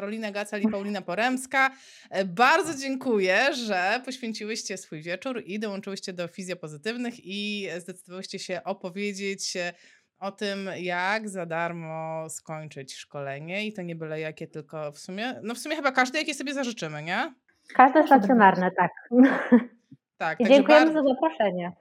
Karolina Gacal i Paulina Poremska. E, bardzo dziękuję, że poświęciłyście swój wieczór i dołączyłyście do Fizjopozytywnych i zdecydowałyście się opowiedzieć o tym, jak za darmo skończyć szkolenie i to nie byle jakie, tylko w sumie, no w sumie chyba każdy, jakie sobie zażyczymy, nie? Każde stacjonarne, tak. Tak, I dziękujemy bar- za zaproszenie.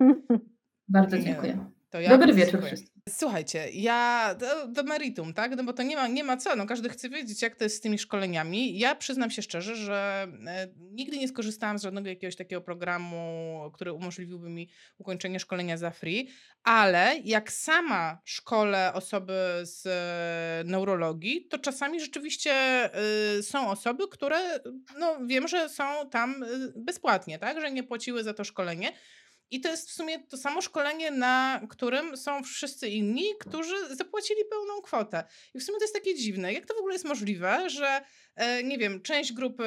Bardzo dziękuję. To ja Dobry bardzo wieczór wszystkim. Słuchajcie, ja do, do meritum, tak? No bo to nie ma, nie ma co, no każdy chce wiedzieć, jak to jest z tymi szkoleniami. Ja przyznam się szczerze, że e, nigdy nie skorzystałam z żadnego jakiegoś takiego programu, który umożliwiłby mi ukończenie szkolenia za free, ale jak sama szkolę osoby z e, neurologii, to czasami rzeczywiście e, są osoby, które no wiem, że są tam bezpłatnie, tak? Że nie płaciły za to szkolenie. I to jest w sumie to samo szkolenie, na którym są wszyscy inni, którzy zapłacili pełną kwotę. I w sumie to jest takie dziwne. Jak to w ogóle jest możliwe, że e, nie wiem, część grupy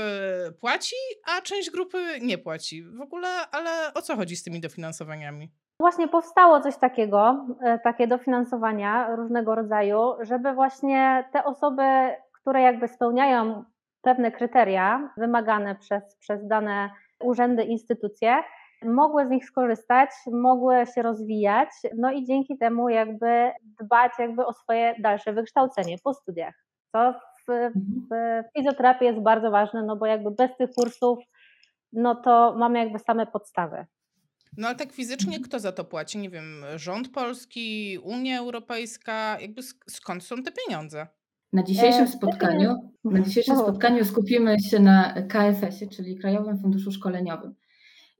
płaci, a część grupy nie płaci? W ogóle, ale o co chodzi z tymi dofinansowaniami? Właśnie powstało coś takiego, e, takie dofinansowania różnego rodzaju, żeby właśnie te osoby, które jakby spełniają pewne kryteria wymagane przez, przez dane urzędy, instytucje, mogły z nich skorzystać, mogły się rozwijać, no i dzięki temu jakby dbać jakby o swoje dalsze wykształcenie po studiach, co w, w fizjoterapii jest bardzo ważne, no bo jakby bez tych kursów, no to mamy jakby same podstawy. No ale tak fizycznie kto za to płaci? Nie wiem, rząd polski, Unia Europejska, jakby sk- skąd są te pieniądze? Na dzisiejszym E, spotkaniu, na dzisiejszym spotkaniu skupimy się na KFS-ie, czyli Krajowym Funduszu Szkoleniowym.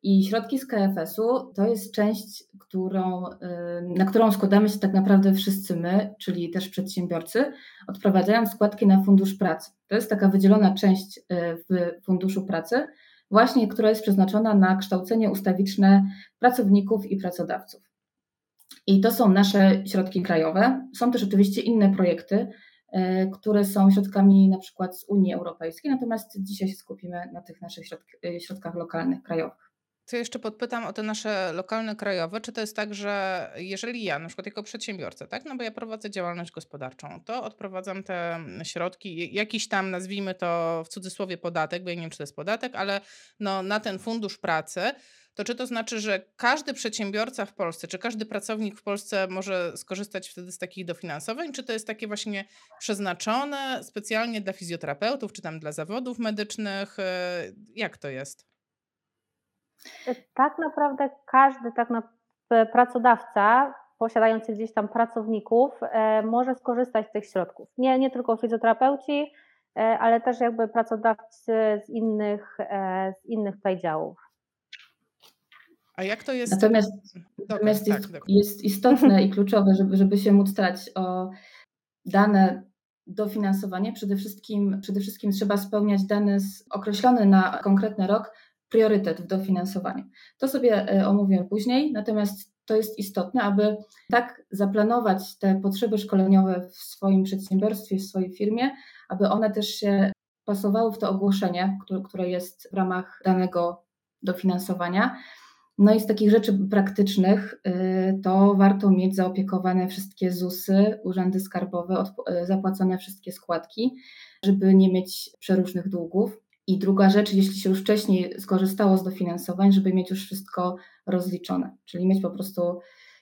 I środki z KFS-u to jest część, którą, y, na którą składamy się tak naprawdę wszyscy my, czyli też przedsiębiorcy, odprowadzając składki na Fundusz Pracy. To jest taka wydzielona część y, w Funduszu Pracy, właśnie która jest przeznaczona na kształcenie ustawiczne pracowników i pracodawców. I to są nasze środki krajowe. Są też oczywiście inne projekty, y, które są środkami na przykład z Unii Europejskiej, natomiast dzisiaj się skupimy na tych naszych środk- środkach lokalnych, krajowych. To jeszcze podpytam o te nasze lokalne, krajowe. Czy to jest tak, że jeżeli ja, na przykład jako przedsiębiorca, tak, no bo ja prowadzę działalność gospodarczą, to odprowadzam te środki, jakiś tam, nazwijmy to w cudzysłowie podatek, bo ja nie wiem, czy to jest podatek, ale no, na ten fundusz pracy, to czy to znaczy, że każdy przedsiębiorca w Polsce, czy każdy pracownik w Polsce może skorzystać wtedy z takich dofinansowań, czy to jest takie właśnie przeznaczone specjalnie dla fizjoterapeutów, czy tam dla zawodów medycznych? e, Jak to jest? Tak naprawdę każdy tak na, pracodawca posiadający gdzieś tam pracowników e, może skorzystać z tych środków. Nie, nie tylko fizjoterapeuci, e, ale też jakby pracodawcy z innych, e, z innych tutaj działów. A jak to jest? Natomiast, Dobra, natomiast tak, jest, dokładnie. jest istotne i kluczowe, żeby, żeby się móc starać o dane dofinansowanie. Przede wszystkim, przede wszystkim trzeba spełniać dane z, określony na konkretny rok priorytet w dofinansowaniu. To sobie e, omówię później, natomiast to jest istotne, aby tak zaplanować te potrzeby szkoleniowe w swoim przedsiębiorstwie, w swojej firmie, aby one też się pasowały w to ogłoszenie, które, jest w ramach danego dofinansowania. No i z takich rzeczy praktycznych y, to warto mieć zaopiekowane wszystkie ZUSy, urzędy skarbowe, y, zapłacone wszystkie składki, żeby nie mieć przeróżnych długów. I druga rzecz, jeśli się już wcześniej skorzystało z dofinansowań, żeby mieć już wszystko rozliczone, czyli mieć po prostu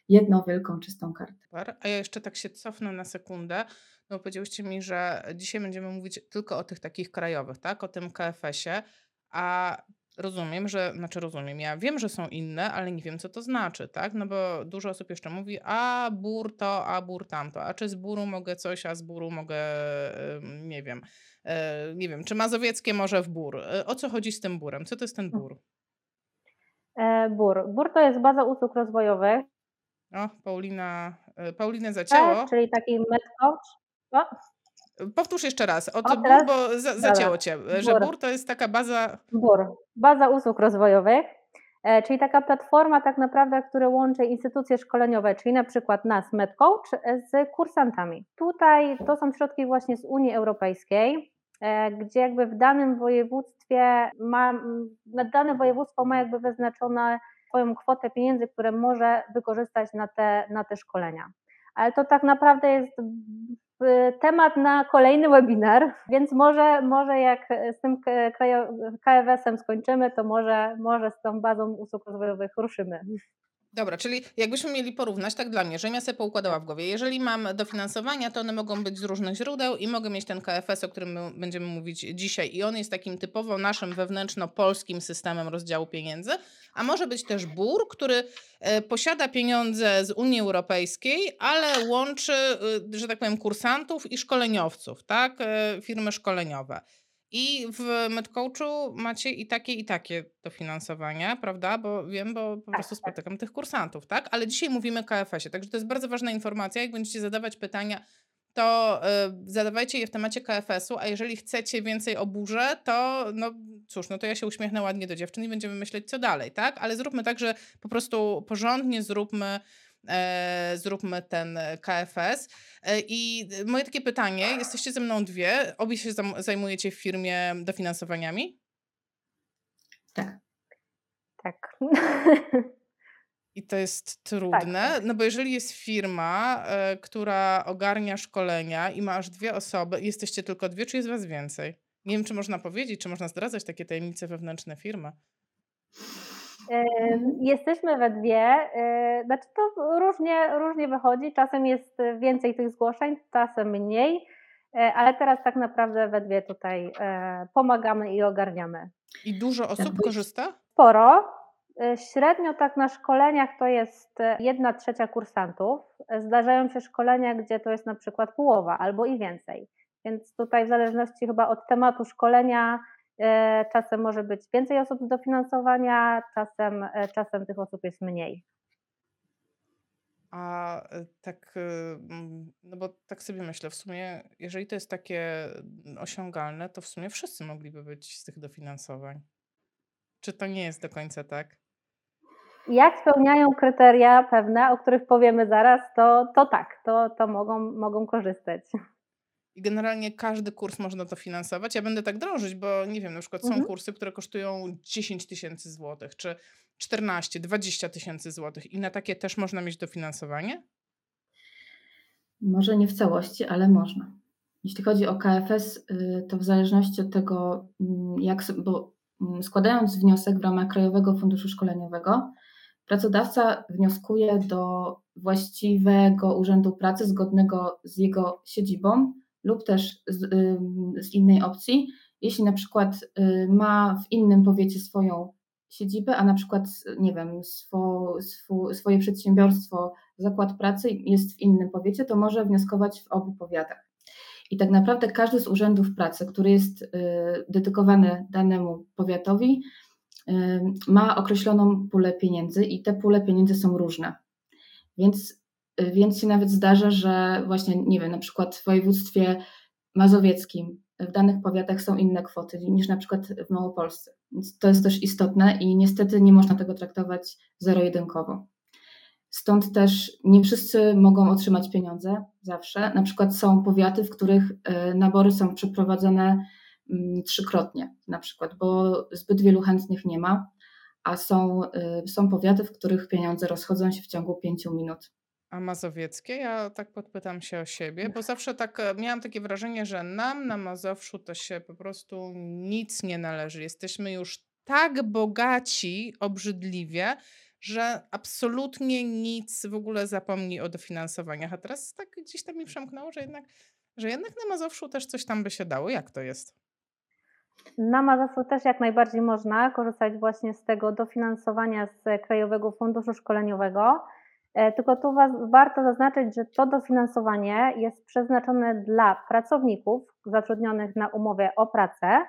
jedną wielką, czystą kartę. A ja jeszcze tak się cofnę na sekundę. No powiedzieliście mi, że dzisiaj będziemy mówić tylko o tych takich krajowych, tak? O tym KFS-ie. A rozumiem, że, znaczy rozumiem, ja wiem, że są inne, ale nie wiem, co to znaczy, tak? No bo dużo osób jeszcze mówi, a bur to, a bur tamto. A czy z buru mogę coś, a z buru mogę, nie wiem, e, nie wiem, czy mazowieckie może w bór. E, O co chodzi z tym burem? Co to jest ten bur? BUR. BUR to jest baza usług rozwojowych, O, Paulina, e, Paulinę zacięło. tak, czyli taki medcoach. Powtórz jeszcze raz, o O, bur, bo za, zacięło cię, że Bur. bur to jest taka baza, BUR, baza usług rozwojowych, e, czyli taka platforma tak naprawdę, która łączy instytucje szkoleniowe, czyli na przykład nas, MedCoach, e, z kursantami. Tutaj to są środki właśnie z Unii Europejskiej, e, gdzie jakby w danym województwie ma, dane województwo ma jakby wyznaczone swoją kwotę pieniędzy, które może wykorzystać na te, na te szkolenia. Ale to tak naprawdę jest temat na kolejny webinar, więc może, może jak z tym KFS-em skończymy, to może, może z tą bazą usług rozwojowych ruszymy. Dobra, czyli jakbyśmy mieli porównać, tak dla mnie, że ja sobie poukładała w głowie. Jeżeli mam dofinansowania, to one mogą być z różnych źródeł i mogę mieć ten KFS, o którym my będziemy mówić dzisiaj. I on jest takim typowo naszym wewnętrzno-polskim systemem rozdziału pieniędzy. A może być też BUR, który e, posiada pieniądze z Unii Europejskiej, ale łączy, y, że tak powiem, kursantów i szkoleniowców, tak? E, firmy szkoleniowe. I w MedCoachu macie i takie, i takie dofinansowania, prawda? Bo wiem, bo po tak, prostu tak. spotykam tych kursantów, tak? Ale dzisiaj mówimy o KFS-ie, także to jest bardzo ważna informacja. Jak będziecie zadawać pytania, to y, zadawajcie je w temacie KFS-u, a jeżeli chcecie więcej o burze, to no cóż, no to ja się uśmiechnę ładnie do dziewczyn i będziemy myśleć, co dalej, tak? Ale zróbmy tak, że po prostu porządnie zróbmy zróbmy ten KFS. E, I moje takie pytanie, jesteście ze mną dwie, obie się zajmujecie w firmie dofinansowaniami? Tak. Tak. I to jest trudne, tak. no bo jeżeli jest firma, e, która ogarnia szkolenia i ma aż dwie osoby, jesteście tylko dwie, czy jest was więcej? Nie wiem, czy można powiedzieć, czy można zdradzać takie tajemnice wewnętrzne firmy. Jesteśmy we dwie, e, znaczy to różnie, różnie wychodzi, czasem jest więcej tych zgłoszeń, czasem mniej, e, ale teraz tak naprawdę we dwie tutaj e, pomagamy i ogarniamy. I dużo osób korzysta? Sporo. Średnio tak na szkoleniach to jest jedna trzecia kursantów. Zdarzają się szkolenia, gdzie to jest na przykład połowa albo i więcej. Więc tutaj w zależności chyba od tematu szkolenia czasem może być więcej osób z dofinansowania, czasem, e, czasem tych osób jest mniej. A e, tak, no bo tak sobie myślę, w sumie, jeżeli to jest takie osiągalne, to w sumie wszyscy mogliby być z tych dofinansowań. Czy to nie jest do końca tak? Jak spełniają kryteria pewne, o których powiemy zaraz, to, to tak, to, to mogą, mogą korzystać. I generalnie każdy kurs można to finansować. Ja będę tak drążyć, bo nie wiem, na przykład mhm. są kursy, które kosztują 10 tysięcy złotych, czy 14, 20 tysięcy złotych i na takie też można mieć dofinansowanie? Może nie w całości, ale można. Jeśli chodzi o KFS, y, to w zależności od tego, mm, jak, bo mm, składając wniosek w ramach Krajowego Funduszu Szkoleniowego, pracodawca wnioskuje do właściwego urzędu pracy zgodnego z jego siedzibą lub też z, z innej opcji. Jeśli na przykład y, ma w innym powiecie swoją siedzibę, a na przykład, nie wiem, swo, swo, swoje przedsiębiorstwo, zakład pracy jest w innym powiecie, to może wnioskować w obu powiatach. I tak naprawdę każdy z urzędów pracy, który jest y, dedykowany danemu powiatowi, y, ma określoną pulę pieniędzy i te pule pieniędzy są różne. Więc więc się nawet zdarza, że właśnie, nie wiem, na przykład w województwie mazowieckim w danych powiatach są inne kwoty niż na przykład w Małopolsce. Więc to jest też istotne i niestety nie można tego traktować zero-jedynkowo. Stąd też nie wszyscy mogą otrzymać pieniądze zawsze. Na przykład są powiaty, w których e, nabory są przeprowadzone mm, trzykrotnie, na przykład, bo zbyt wielu chętnych nie ma, a są, e, są powiaty, w których pieniądze rozchodzą się w ciągu pięciu minut. A mazowieckie? Ja tak podpytam się o siebie, bo zawsze tak e, miałam takie wrażenie, że nam na Mazowszu to się po prostu nic nie należy. Jesteśmy już tak bogaci obrzydliwie, że absolutnie nic w ogóle zapomni o dofinansowaniach. A teraz tak gdzieś tam mi przemknęło, że jednak, że jednak na Mazowszu też coś tam by się dało. Jak to jest? Na Mazowszu też jak najbardziej można korzystać właśnie z tego dofinansowania z Krajowego Funduszu Szkoleniowego. E, tylko tu was, warto zaznaczyć, że to dofinansowanie jest przeznaczone dla pracowników zatrudnionych na umowie o pracę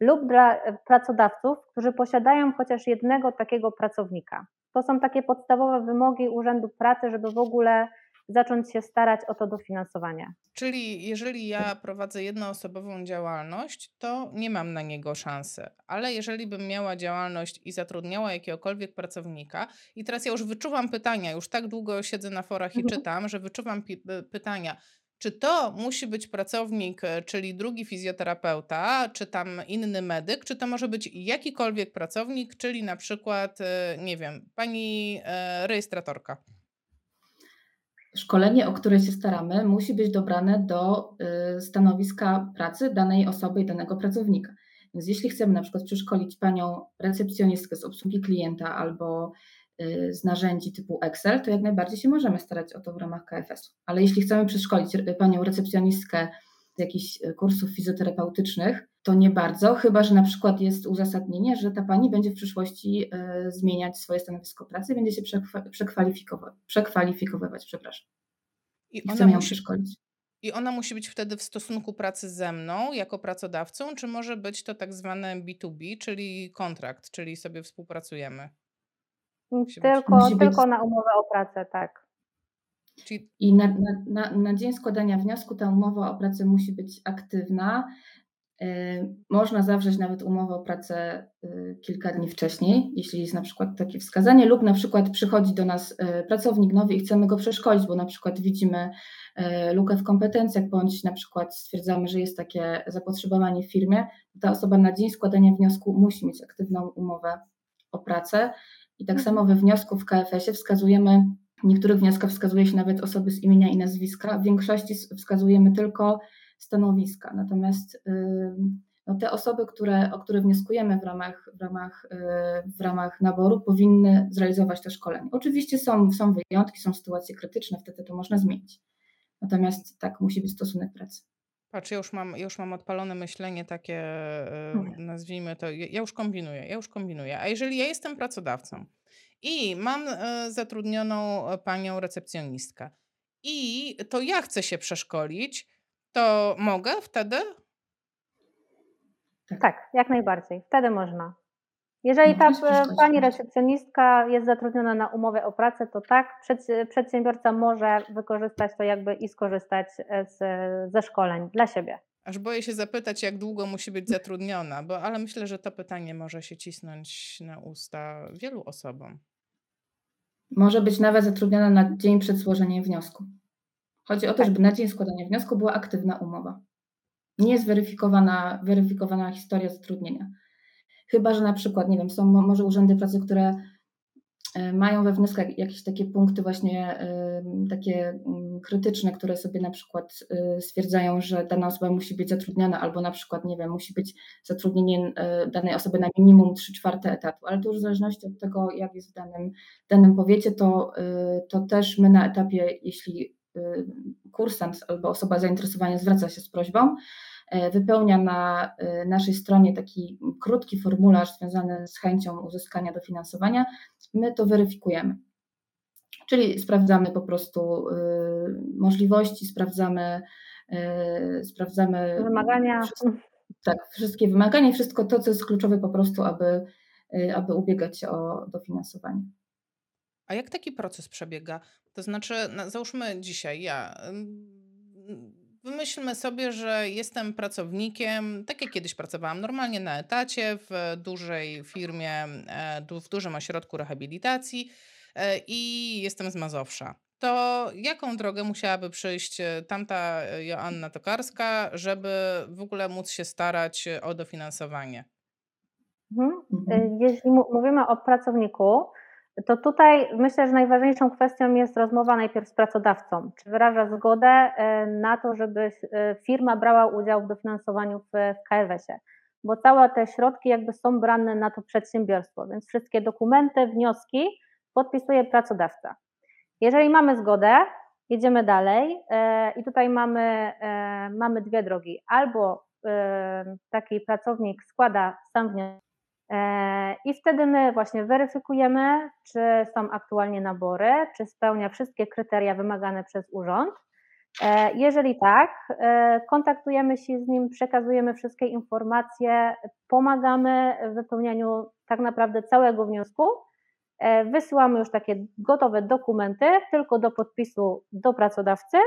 lub dla e, pracodawców, którzy posiadają chociaż jednego takiego pracownika. To są takie podstawowe wymogi Urzędu Pracy, żeby w ogóle zacząć się starać o to dofinansowanie. Czyli jeżeli ja prowadzę jednoosobową działalność, to nie mam na niego szansy. Ale jeżeli bym miała działalność i zatrudniała jakiegokolwiek pracownika, i teraz ja już wyczuwam pytania, już tak długo siedzę na forach i mhm. czytam, że wyczuwam pytania, czy to musi być pracownik, e, czyli drugi fizjoterapeuta, czy tam inny medyk, czy to może być jakikolwiek pracownik, czyli na przykład, e, nie wiem, pani e, rejestratorka? Szkolenie, o które się staramy, musi być dobrane do y, stanowiska pracy danej osoby i danego pracownika. Więc jeśli chcemy na przykład przeszkolić panią recepcjonistkę z obsługi klienta albo y, z narzędzi typu Excel, to jak najbardziej się możemy starać o to w ramach KFS-u. Ale jeśli chcemy przeszkolić panią recepcjonistkę z jakichś kursów fizjoterapeutycznych, to nie bardzo, chyba że na przykład jest uzasadnienie, że ta pani będzie w przyszłości y, zmieniać swoje stanowisko pracy będzie się przekwalifikować, przekwalifikowywać, przepraszam. I, I chcemy ją musi, przeszkolić. I ona musi być wtedy w stosunku pracy ze mną jako pracodawcą, czy może być to tak zwane B2B, czyli kontrakt, czyli sobie współpracujemy? Musi tylko być, tylko być... na umowę o pracę, tak. Czyli... I na, na, na, na dzień składania wniosku ta umowa o pracę musi być aktywna. Y, można zawrzeć nawet umowę o pracę y, kilka dni wcześniej, jeśli jest na przykład takie wskazanie, lub na przykład przychodzi do nas y, pracownik nowy i chcemy go przeszkolić, bo na przykład widzimy lukę w kompetencjach, bądź na przykład stwierdzamy, że jest takie zapotrzebowanie w firmie, ta osoba na dzień składania wniosku musi mieć aktywną umowę o pracę. I tak samo we wniosku w KFS-ie wskazujemy, w niektórych wnioskach wskazuje się nawet osoby z imienia i nazwiska, w większości wskazujemy tylko stanowiska. Natomiast no, te osoby, które, o które wnioskujemy w ramach, w, ramach, y, w ramach naboru, powinny zrealizować to szkolenie. Oczywiście są, są wyjątki, są sytuacje krytyczne, wtedy to można zmienić. Natomiast tak, musi być stosunek pracy. Patrz, ja już mam, już mam odpalone myślenie takie, y, nazwijmy to, ja już kombinuję, ja już kombinuję. A jeżeli ja jestem pracodawcą i mam y, zatrudnioną panią recepcjonistkę i to ja chcę się przeszkolić, to mogę wtedy? Tak. tak, jak najbardziej. Wtedy można. Jeżeli ta pani recepcjonistka jest zatrudniona na umowę o pracę, to tak, przedsiębiorca może wykorzystać to jakby i skorzystać e, z, ze szkoleń dla siebie. Aż boję się zapytać, jak długo musi być zatrudniona, bo, ale myślę, że to pytanie może się cisnąć na usta wielu osobom. Może być nawet zatrudniona na dzień przed złożeniem wniosku. Chodzi o to, tak. żeby na dzień składania wniosku była aktywna umowa. Nie jest weryfikowana, weryfikowana historia zatrudnienia. Chyba, że na przykład, nie wiem, są może urzędy pracy, które e, mają we wnioskach jakieś takie punkty właśnie takie mm, krytyczne, które sobie na przykład e, stwierdzają, że dana osoba musi być zatrudniona albo na przykład, nie wiem, musi być zatrudnienie e, danej osoby na minimum 3 czwarte etatu, ale to już w zależności od tego, jak jest w danym, danym powiecie, to, to też my na etapie, jeśli kursant albo osoba zainteresowana zwraca się z prośbą, e, wypełnia na y, naszej stronie taki krótki formularz związany z chęcią uzyskania dofinansowania, my to weryfikujemy. Czyli sprawdzamy po prostu y, możliwości, sprawdzamy, sprawdzamy wymagania. Wszystko, tak, wszystkie wymagania, wszystko to, co jest kluczowe po prostu, aby, aby ubiegać się o dofinansowanie. A jak taki proces przebiega? To znaczy, no, załóżmy dzisiaj, ja. Wymyślmy sobie, że jestem pracownikiem, tak jak kiedyś pracowałam, normalnie na etacie w dużej firmie, e, w dużym ośrodku rehabilitacji e, i jestem z Mazowsza. To jaką drogę musiałaby przejść e, tamta Joanna Tokarska, żeby w ogóle móc się starać o dofinansowanie? Mhm. mhm. Jeśli mówimy o pracowniku, to tutaj myślę, że najważniejszą kwestią jest rozmowa najpierw z pracodawcą. Czy wyraża zgodę e, na to, żeby e, firma brała udział w dofinansowaniu w, KRS-ie? Bo całe te środki jakby są brane na to przedsiębiorstwo, więc wszystkie dokumenty, wnioski podpisuje pracodawca. Jeżeli mamy zgodę, jedziemy dalej e, i tutaj mamy, mamy dwie drogi. Albo taki pracownik składa sam wniosek, I wtedy my właśnie weryfikujemy, czy są aktualnie nabory, czy spełnia wszystkie kryteria wymagane przez urząd. E, jeżeli tak, e, kontaktujemy się z nim, przekazujemy wszystkie informacje, pomagamy w wypełnianiu tak naprawdę całego wniosku. Wysyłamy już takie gotowe dokumenty tylko do podpisu do pracodawcy,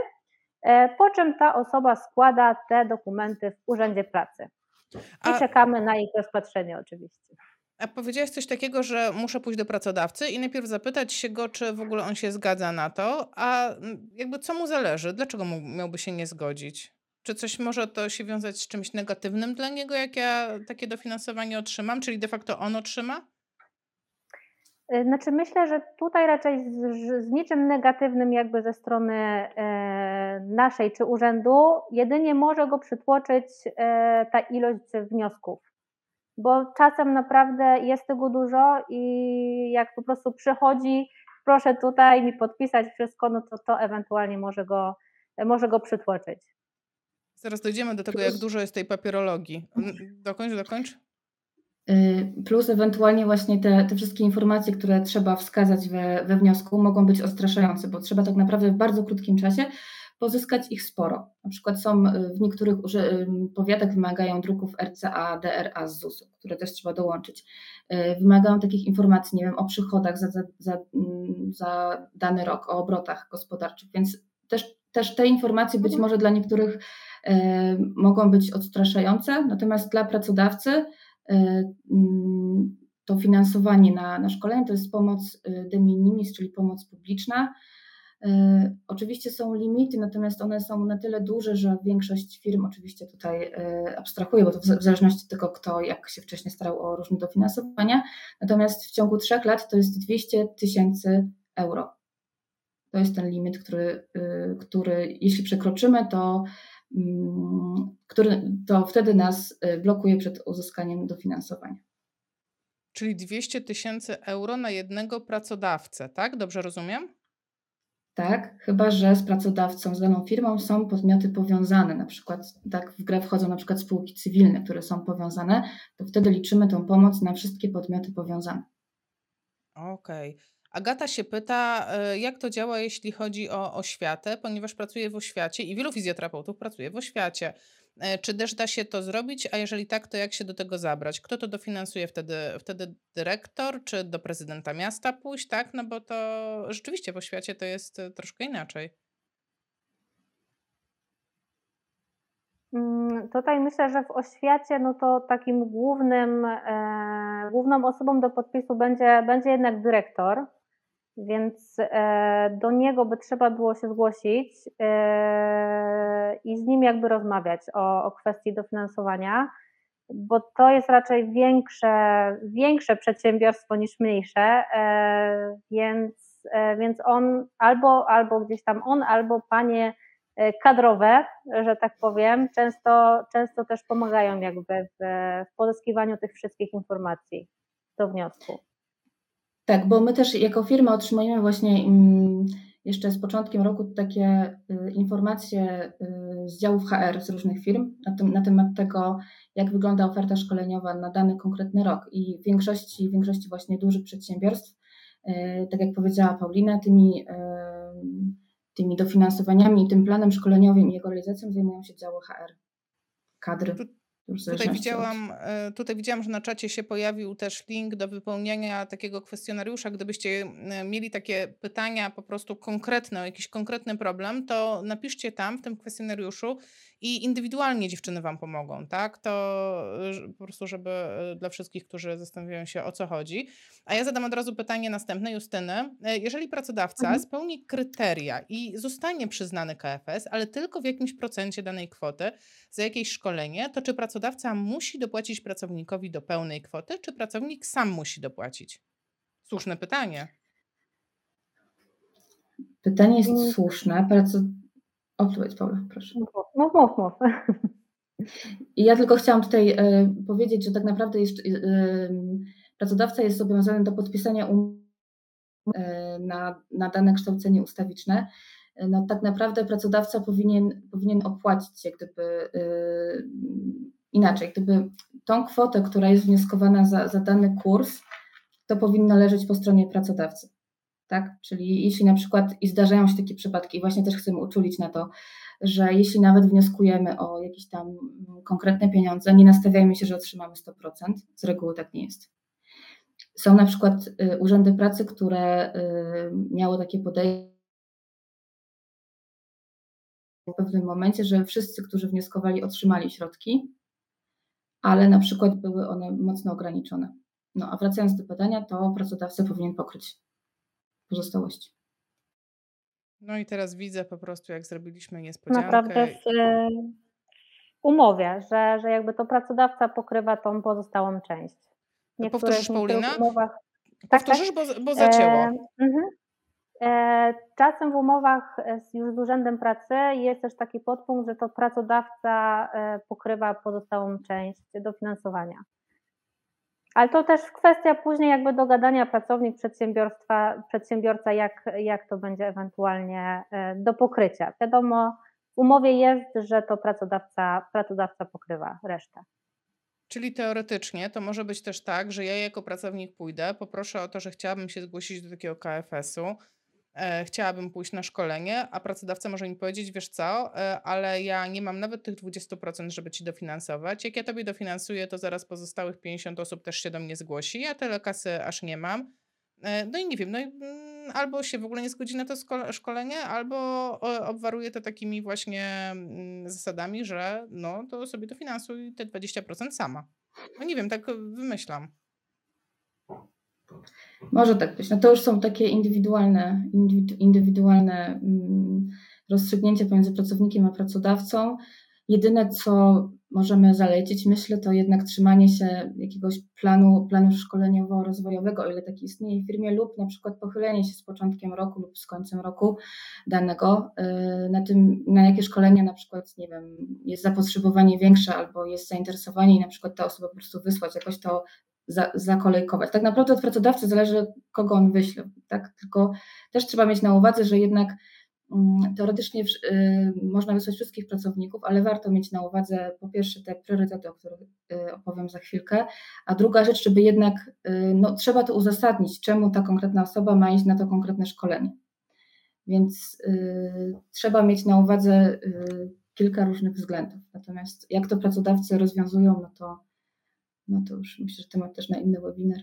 po czym ta osoba składa te dokumenty w Urzędzie Pracy. I czekamy na ich rozpatrzenie oczywiście. A powiedziałeś coś takiego, że muszę pójść do pracodawcy i najpierw zapytać się go, czy w ogóle on się zgadza na to, a jakby co mu zależy? Dlaczego mu, miałby się nie zgodzić? Czy coś może to się wiązać z czymś negatywnym dla niego, jak ja takie dofinansowanie otrzymam? Czyli de facto on otrzyma? Znaczy myślę, że tutaj raczej z, z niczym negatywnym jakby ze strony e, naszej czy urzędu, jedynie może go przytłoczyć e, ta ilość wniosków, bo czasem naprawdę jest tego dużo i jak po prostu przychodzi, proszę tutaj mi podpisać wszystko, no to to ewentualnie może go, może go przytłoczyć. Zaraz dojdziemy do tego, jak dużo jest tej papierologii. Dokończ, dokończ. Y, plus ewentualnie właśnie te, te wszystkie informacje, które trzeba wskazać we, we wniosku, mogą być odstraszające, bo trzeba tak naprawdę w bardzo krótkim czasie pozyskać ich sporo. Na przykład są y, w niektórych y, powiatach wymagają druków RCA, DRA z ZUS-u, które też trzeba dołączyć. Wymagają takich informacji, nie wiem, o przychodach za, za, za, mm, za dany rok, o obrotach gospodarczych, więc też, też te informacje być mhm. może dla niektórych mogą być odstraszające, natomiast dla pracodawcy to finansowanie na, na szkolenie to jest pomoc e, de minimis, czyli pomoc publiczna. E, oczywiście są limity, natomiast one są na tyle duże, że większość firm oczywiście tutaj abstrahuje, bo to w zależności od tego, kto jak się wcześniej starał o różne dofinansowania. Natomiast w ciągu trzech lat to jest 200 tysięcy euro. To jest ten limit, który, który jeśli przekroczymy, to Mm, który to wtedy nas y, blokuje przed uzyskaniem dofinansowania. Czyli 200 tysięcy euro na jednego pracodawcę, tak? Dobrze rozumiem? Tak, chyba że z pracodawcą, z daną firmą są podmioty powiązane, na przykład tak w grę wchodzą na przykład spółki cywilne, które są powiązane, to wtedy liczymy tą pomoc na wszystkie podmioty powiązane. Okej. Okay. Agata się pyta, e, jak to działa, jeśli chodzi o oświatę, ponieważ pracuje w oświacie i wielu fizjoterapeutów pracuje w oświacie. E, czy też da się to zrobić, a jeżeli tak, to jak się do tego zabrać? Kto to dofinansuje wtedy? Wtedy dyrektor, czy do prezydenta miasta pójść, tak? No bo to rzeczywiście w oświacie to jest e, troszkę inaczej. Mm, tutaj myślę, że w oświacie no to takim głównym, e, główną osobą do podpisu będzie, będzie jednak dyrektor więc e, do niego by trzeba było się zgłosić e, i z nim jakby rozmawiać o, o kwestii dofinansowania, bo to jest raczej większe, większe przedsiębiorstwo niż mniejsze, e, więc, więc on albo, albo gdzieś tam on, albo panie kadrowe, że tak powiem, często, często też pomagają jakby w, w pozyskiwaniu tych wszystkich informacji do wniosku. Tak, bo my też jako firma otrzymujemy właśnie mm, jeszcze z początkiem roku takie y, informacje y, z działów HR z różnych firm na, tym, na temat tego, jak wygląda oferta szkoleniowa na dany konkretny rok. I w większości, w większości właśnie dużych przedsiębiorstw, y, tak jak powiedziała Paulina, tymi, tymi dofinansowaniami, tym planem szkoleniowym i jego realizacją zajmują się działy HR, kadry. Tutaj widziałam, e, tutaj widziałam, że na czacie się pojawił też link do wypełniania takiego kwestionariusza. Gdybyście e, mieli takie pytania po prostu konkretne, o jakiś konkretny problem, to napiszcie tam w tym kwestionariuszu i indywidualnie dziewczyny Wam pomogą, tak? To po prostu, żeby e, dla wszystkich, którzy zastanawiają się o co chodzi. A ja zadam od razu pytanie następne, Justyny. E, jeżeli pracodawca mhm. spełni kryteria i zostanie przyznany KFS, ale tylko w jakimś procencie danej kwoty za jakieś szkolenie, to czy pracodawca musi dopłacić pracownikowi do pełnej kwoty, czy pracownik sam musi dopłacić? Słuszne pytanie. Pytanie jest słuszne. Odpowiedź, Paula, proszę. Mów, mów, mów. I ja tylko chciałam tutaj y, powiedzieć, że tak naprawdę jest, y, pracodawca jest zobowiązany do podpisania umowy y, na, na dane kształcenie ustawiczne. No, tak naprawdę pracodawca powinien, powinien opłacić jak gdyby inaczej, gdyby tą kwotę, która jest wnioskowana za, za dany kurs, to powinno leżeć po stronie pracodawcy tak? Czyli jeśli na przykład i zdarzają się takie przypadki, i właśnie też chcemy uczulić na to, że jeśli nawet wnioskujemy o jakieś tam konkretne pieniądze, nie nastawiajmy się, że otrzymamy 100%, z reguły tak nie jest. Są na przykład y, urzędy pracy, które y, miało takie podejście w pewnym momencie, że wszyscy, którzy wnioskowali, otrzymali środki, ale na przykład były one mocno ograniczone. No a wracając do pytania, to pracodawca powinien pokryć pozostałości. No i teraz widzę po prostu, jak zrobiliśmy niespodziankę. Naprawdę w umowie, że, że jakby to pracodawca pokrywa tą pozostałą część. Powtórzysz Paulina? Umowach... Tak, Powtórzysz, tak. Bo, bo zacięło. E, mhm. e, czasem w umowach już z Urzędem Pracy jest też taki podpunkt, że to pracodawca e, pokrywa pozostałą część dofinansowania. Ale to też kwestia później jakby dogadania pracownik przedsiębiorstwa, przedsiębiorca, jak, jak to będzie ewentualnie e, do pokrycia. Wiadomo, w umowie jest, że to pracodawca, pracodawca pokrywa resztę. Czyli teoretycznie to może być też tak, że ja jako pracownik pójdę, poproszę o to, że chciałabym się zgłosić do takiego KFS-u, chciałabym pójść na szkolenie, a pracodawca może mi powiedzieć, wiesz co, e, ale ja nie mam nawet tych 20%, żeby ci dofinansować. Jak ja tobie dofinansuję, to zaraz pozostałych 50 osób też się do mnie zgłosi. Ja tyle kasy aż nie mam. E, no i nie wiem, no i, mm, albo się w ogóle nie zgodzi na to szkolenie, albo obwaruje to takimi właśnie mm, zasadami, że no to sobie dofinansuj te 20% sama. No nie wiem, tak wymyślam. Może tak być. No to już są takie indywidualne, indywidualne mm, rozstrzygnięcia pomiędzy pracownikiem a pracodawcą. Jedyne, co możemy zalecić, myślę, to jednak trzymanie się jakiegoś planu, planu szkoleniowo-rozwojowego, o ile taki istnieje w firmie, lub na przykład pochylenie się z początkiem roku lub z końcem roku danego y, na tym, na jakie szkolenia na przykład, nie wiem, jest zapotrzebowanie większe albo jest zainteresowanie i na przykład ta osoba po prostu wysłać, jakoś to za, zakolejkować. Tak naprawdę od pracodawcy zależy, kogo on wyśle, tak? Tylko też trzeba mieć na uwadze, że jednak Mm, teoretycznie y, można wysłać wszystkich pracowników, ale warto mieć na uwadze po pierwsze te priorytety, o których y, opowiem za chwilkę, a druga rzecz, żeby jednak, y, no, trzeba to uzasadnić, czemu ta konkretna osoba ma iść na to konkretne szkolenie. Więc y, trzeba mieć na uwadze y, kilka różnych względów. Natomiast jak to pracodawcy rozwiązują, no to, no to już myślę, że temat też na inny webinar.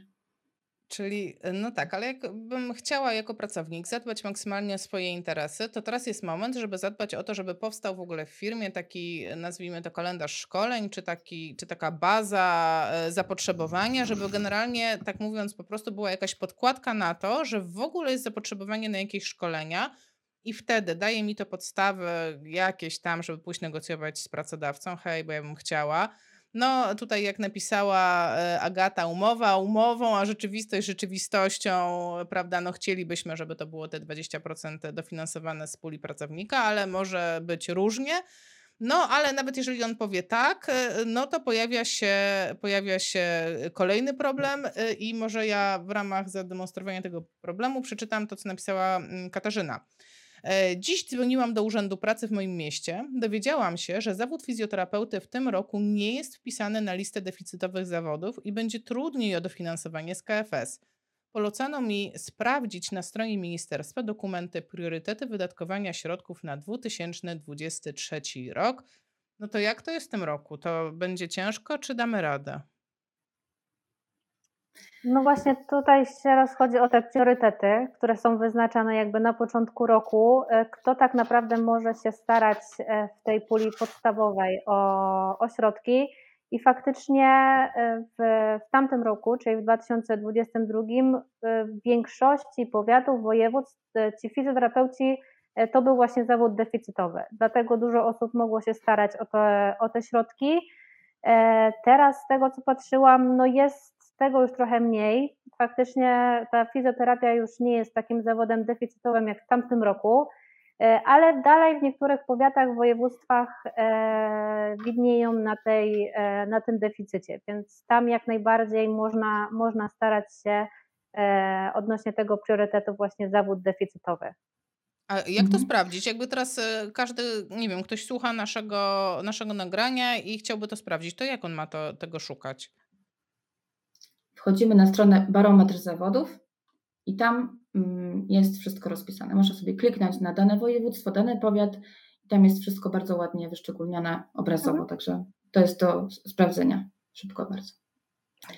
Czyli, e, no tak, ale jakbym chciała jako pracownik zadbać maksymalnie o swoje interesy, to teraz jest moment, żeby zadbać o to, żeby powstał w ogóle w firmie taki, nazwijmy to kalendarz szkoleń, czy, taki, czy taka baza e, zapotrzebowania, żeby generalnie, tak mówiąc, po prostu była jakaś podkładka na to, że w ogóle jest zapotrzebowanie na jakieś szkolenia, i wtedy daje mi to podstawy jakieś tam, żeby pójść negocjować z pracodawcą. Hej, bo ja bym chciała no tutaj jak napisała e, Agata, umowa umową, a rzeczywistość rzeczywistością, prawda, no chcielibyśmy, żeby to było te 20% dofinansowane z puli pracownika, ale może być różnie. No, ale nawet jeżeli on powie tak, e, no to pojawia się, pojawia się kolejny problem e, i może ja w ramach zademonstrowania tego problemu przeczytam to, co napisała mm, Katarzyna. E, dziś dzwoniłam do Urzędu Pracy w moim mieście. Dowiedziałam się, że zawód fizjoterapeuty w tym roku nie jest wpisany na listę deficytowych zawodów i będzie trudniej o dofinansowanie z KFS. Polecano mi sprawdzić na stronie ministerstwa dokumenty priorytety wydatkowania środków na 2023 rok. No to jak to jest w tym roku? To będzie ciężko, czy damy radę? No właśnie tutaj się rozchodzi o te priorytety, które są wyznaczane jakby na początku roku. E, kto tak naprawdę może się starać e, w tej puli podstawowej o, środki? I faktycznie e, w, w tamtym roku, czyli w 2022, w większości powiatów, województw ci fizjoterapeuci to był właśnie zawód deficytowy. Dlatego dużo osób mogło się starać o te, o te środki. Teraz z tego co patrzyłam, no jest tego już trochę mniej. Faktycznie ta fizjoterapia już nie jest takim zawodem deficytowym jak w tamtym roku, e, ale dalej w niektórych powiatach, województwach e, widnieją na, tej, e, na tym deficycie, więc tam jak najbardziej można, można starać się odnośnie tego priorytetu właśnie zawód deficytowy. A jak to mhm. sprawdzić? Jakby teraz każdy, nie wiem, ktoś słucha naszego, naszego nagrania i chciałby to sprawdzić, to jak on ma to, tego szukać? Wchodzimy na stronę barometr zawodów i tam mm, jest wszystko rozpisane. Można sobie kliknąć na dane województwo, dany powiat i tam jest wszystko bardzo ładnie wyszczególnione obrazowo, mhm. także to jest do sprawdzenia szybko bardzo.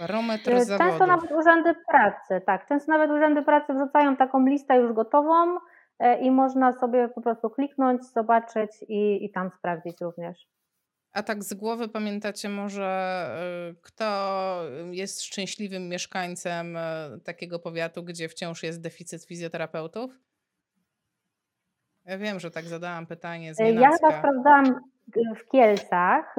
Barometr e, zawodów. Często nawet urzędy pracy, tak, często nawet urzędy pracy wrzucają taką listę już gotową e, i można sobie po prostu kliknąć, zobaczyć i, i tam sprawdzić również. A tak z głowy pamiętacie może, y, kto jest szczęśliwym mieszkańcem y, takiego powiatu, gdzie wciąż jest deficyt fizjoterapeutów? Ja wiem, że tak zadałam pytanie z Ja chyba sprawdzałam w Kielcach.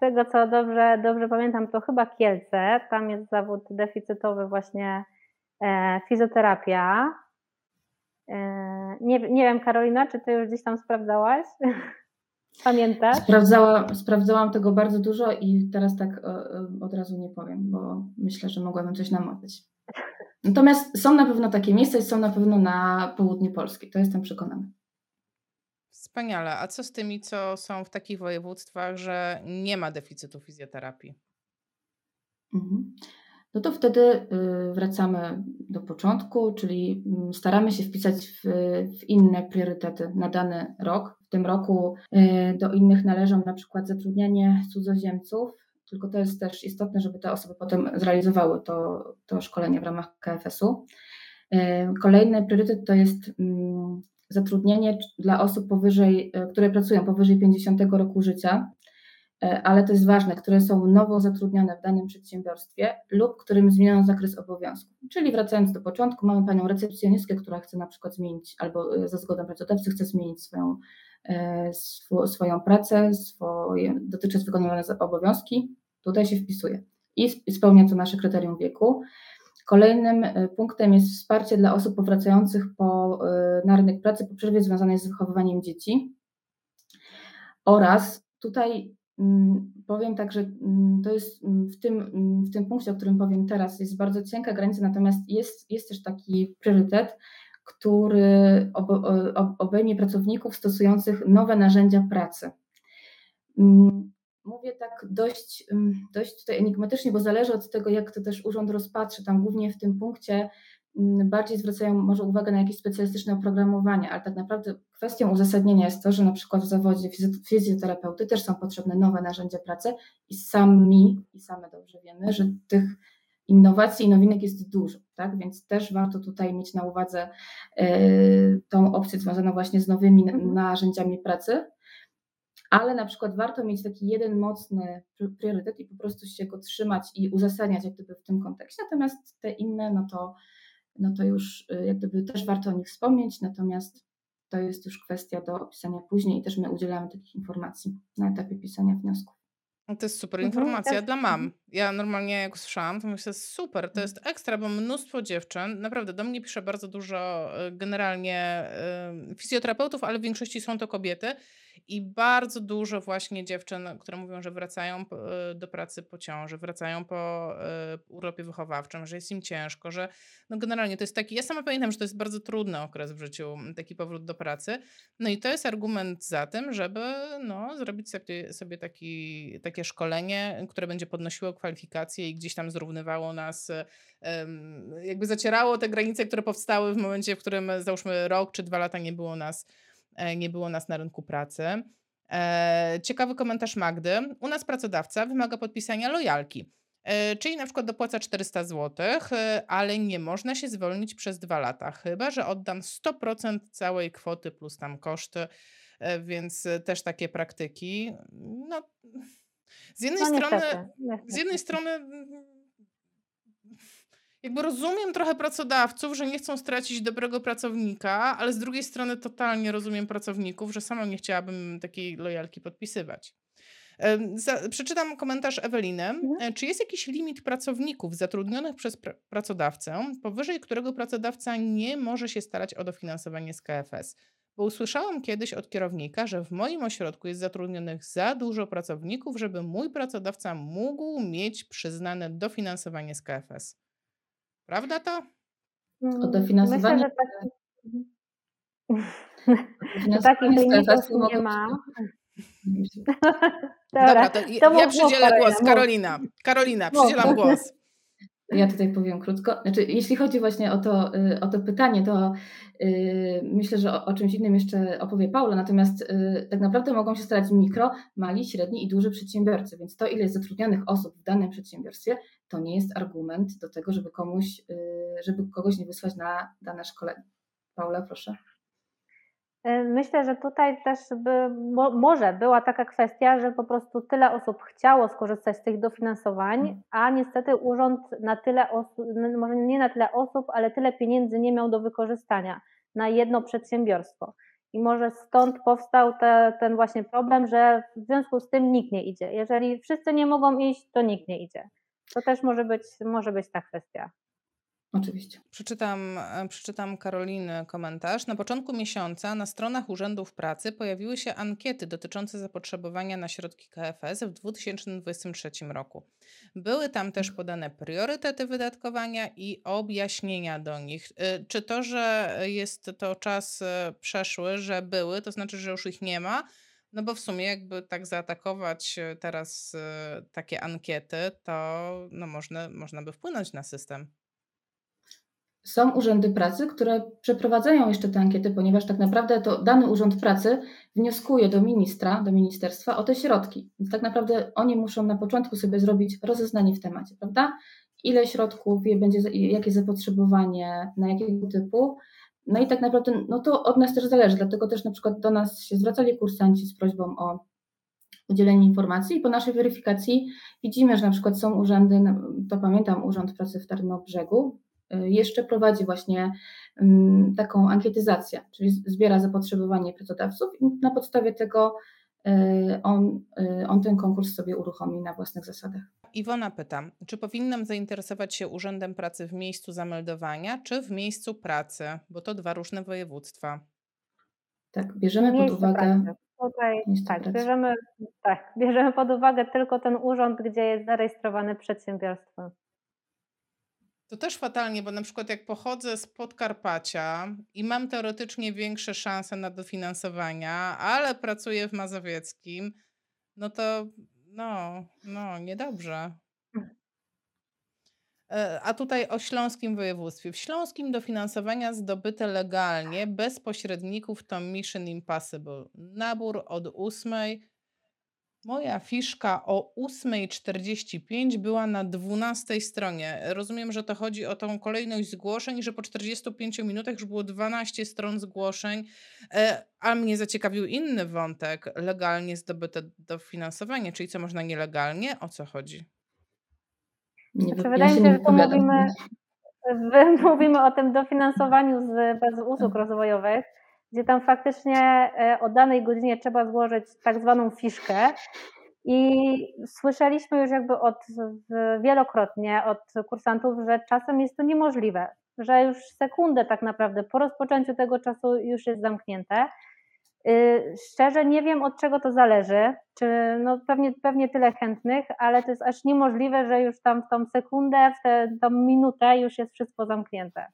tego co dobrze, dobrze pamiętam, to chyba Kielce. Tam jest zawód deficytowy właśnie e, fizjoterapia. E, nie, nie wiem, Karolina, czy ty już gdzieś tam sprawdzałaś? Pamiętasz? Sprawdzała, sprawdzałam tego bardzo dużo i teraz tak e, e, od razu nie powiem, bo myślę, że mogłabym coś namawiać. Natomiast są na pewno takie miejsca i są na pewno na południu Polski, to jestem przekonana. Wspaniale. A co z tymi, co są w takich województwach, że nie ma deficytu fizjoterapii? Mhm. No to wtedy y, wracamy do początku, czyli mm, staramy się wpisać w, w inne priorytety na dany rok. W tym roku y, do innych należą na przykład zatrudnianie cudzoziemców, tylko to jest też istotne, żeby te osoby potem zrealizowały to, to szkolenie w ramach KFS-u. Y, kolejny priorytet to jest mm, zatrudnienie dla osób powyżej, które pracują powyżej 50 roku życia, ale to jest ważne, które są nowo zatrudnione w danym przedsiębiorstwie lub którym zmieniono zakres obowiązków. Czyli wracając do początku, mamy panią recepcjonistkę, która chce na przykład zmienić, albo e, za zgodą pracodawcy chce zmienić swoją, swoją pracę, swoje, dotychczas wykonywane obowiązki, tutaj się wpisuje i spełnia to nasze kryterium wieku. Kolejnym e, punktem jest wsparcie dla osób powracających po, e, na rynek pracy po przerwie związanej z wychowywaniem dzieci. Oraz tutaj powiem tak, że mm, to jest mm, w tym, w tym punkcie, o którym powiem teraz, jest bardzo cienka granica, natomiast jest, jest też taki priorytet, który obejmie pracowników stosujących nowe narzędzia pracy. Mówię tak dość, dość tutaj enigmatycznie, bo zależy od tego, jak to też urząd rozpatrzy. Tam głównie w tym punkcie bardziej zwracają może uwagę na jakieś specjalistyczne oprogramowanie, ale tak naprawdę kwestią uzasadnienia jest to, że na przykład w zawodzie fizjoterapeuty też są potrzebne nowe narzędzia pracy i sami i same dobrze wiemy, że tych innowacji i nowinek jest dużo, tak? Więc też warto tutaj mieć na uwadze y, tą opcję związaną właśnie z nowymi mhm. narzędziami pracy ale na przykład warto mieć taki jeden mocny priorytet i po prostu się go trzymać i uzasadniać jak gdyby w tym kontekście, natomiast te inne, no to, no to już y, jak gdyby też warto o nich wspomnieć, natomiast to jest już kwestia do opisania później i też my udzielamy takich informacji na etapie pisania wniosków. No to jest super mhm, informacja mhm, dla mam. Ja normalnie jak słyszałam, to myślę, super, to jest ekstra, bo mnóstwo dziewczyn, naprawdę do mnie pisze bardzo dużo y, generalnie y, fizjoterapeutów, ale w większości są to kobiety i bardzo dużo właśnie dziewczyn, które mówią, że wracają e, do pracy po ciąży, wracają po e, urlopie wychowawczym, że jest im ciężko, że no generalnie to jest taki, ja sama pamiętam, że to jest bardzo trudny okres w życiu, taki powrót do pracy. No i to jest argument za tym, żeby no, zrobić sobie, sobie taki, takie szkolenie, które będzie podnosiło kwalifikacje i gdzieś tam zrównywało nas, jakby zacierało te granice, które powstały w momencie, w którym załóżmy rok czy dwa lata nie było nas E, nie było nas na rynku pracy. E, ciekawy komentarz Magdy. U nas pracodawca wymaga podpisania lojalki, e, czyli na przykład dopłaca 400 zł, ale nie można się zwolnić przez dwa lata, chyba że oddam 100% całej kwoty plus tam koszty, więc też takie praktyki. No, z jednej no, strony, niestety, niestety. z jednej strony jakby rozumiem trochę pracodawców, że nie chcą stracić dobrego pracownika, ale z drugiej strony totalnie rozumiem pracowników, że sama nie chciałabym takiej lojalki podpisywać. Za, przeczytam komentarz Eweliny. Mhm. E, czy jest jakiś limit pracowników zatrudnionych przez pr pracodawcę, powyżej którego pracodawca nie może się starać o dofinansowanie z KFS? Bo usłyszałam kiedyś od kierownika, że w moim ośrodku jest zatrudnionych za dużo pracowników, żeby mój pracodawca mógł mieć przyznane dofinansowanie z KFS. Prawda to? O mm, dofinansowanie. Myślę, że tak... takich limitów nie ma. Dobra, to, to ja przydzielę głos. Karolina. Karolina, przydzielam głos. Ja tutaj powiem krótko. Znaczy, jeśli chodzi właśnie o to, y, o to pytanie, to yy, myślę, że o, o, czymś innym jeszcze opowie Paula, natomiast yy, tak naprawdę mogą się starać mikro, mali, średni i duży przedsiębiorcy, więc to, ile jest zatrudnionych osób w danym przedsiębiorstwie, to nie jest argument do tego, żeby komuś, yy, żeby kogoś nie wysłać na dane szkolenie. Paula, proszę. Y, myślę, że tutaj też by, mo, może była taka kwestia, że po prostu tyle osób chciało skorzystać z tych dofinansowań, mhm. a niestety urząd na tyle osób, może nie na tyle osób, ale tyle pieniędzy nie miał do wykorzystania na jedno przedsiębiorstwo. I może stąd powstał te, ten właśnie problem, że w związku z tym nikt nie idzie. Jeżeli wszyscy nie mogą iść, to nikt nie idzie. To też może być, może być ta kwestia. Oczywiście. Przeczytam, e, przeczytam Karoliny komentarz. Na początku miesiąca na stronach urzędów pracy pojawiły się ankiety dotyczące zapotrzebowania na środki KFS w 2023 roku. Były tam też podane priorytety wydatkowania i objaśnienia do nich. E, czy to, że jest to czas e, przeszły, że były, to znaczy, że już ich nie ma? No bo w sumie jakby tak zaatakować teraz takie ankiety, to no można, można by wpłynąć na system. Są urzędy pracy, które przeprowadzają jeszcze te ankiety, ponieważ tak naprawdę to dany urząd pracy wnioskuje do ministra, do ministerstwa o te środki. Więc tak naprawdę oni muszą na początku sobie zrobić rozeznanie w temacie, prawda? Ile środków, będzie, jakie zapotrzebowanie, na jakiego typu. No i tak naprawdę no to od nas też zależy, dlatego też na przykład do nas się zwracali kursanci z prośbą o udzielenie informacji i po naszej weryfikacji widzimy, że na przykład są urzędy, to pamiętam Urząd Pracy w Tarnobrzegu, Y, jeszcze prowadzi właśnie mm, taką ankietyzację, czyli zbiera zapotrzebowanie pracodawców i na podstawie tego on, y, on ten konkurs sobie uruchomi na własnych zasadach. Iwona pyta, czy powinnam zainteresować się Urzędem Pracy w miejscu zameldowania, czy w miejscu pracy, bo to dwa różne województwa. Tak, bierzemy pod uwagę. Tutaj, tak, bierzemy, tak, bierzemy pod uwagę tylko ten urząd, gdzie jest zarejestrowane przedsiębiorstwo. To też fatalnie, bo na przykład jak pochodzę z Podkarpacia i mam teoretycznie większe szanse na dofinansowania, ale pracuję w Mazowieckim, no to no, no, niedobrze. E, a tutaj o Śląskim Województwie. W Śląskim dofinansowania zdobyte legalnie, bez pośredników to Mission Impossible. Nabór od 8 Moja fiszka o 8.45 była na 12 stronie. Rozumiem, że to chodzi o tą kolejność zgłoszeń, że po 45 minutach już było 12 stron zgłoszeń, e, a mnie zaciekawił inny wątek, legalnie zdobyte dofinansowanie, czyli co można nielegalnie? O co chodzi? Nie, znaczy, wydaje mi się, że to mówimy, mówimy o tym dofinansowaniu z, bez usług rozwojowych, gdzie tam faktycznie e, o danej godzinie trzeba złożyć tak zwaną fiszkę. I słyszeliśmy już jakby od wielokrotnie od kursantów, że czasem jest to niemożliwe, że już sekundę tak naprawdę po rozpoczęciu tego czasu już jest zamknięte. Y, szczerze nie wiem od czego to zależy, czy no pewnie, pewnie tyle chętnych, ale to jest aż niemożliwe, że już tam w tą sekundę, w tę minutę już jest wszystko zamknięte.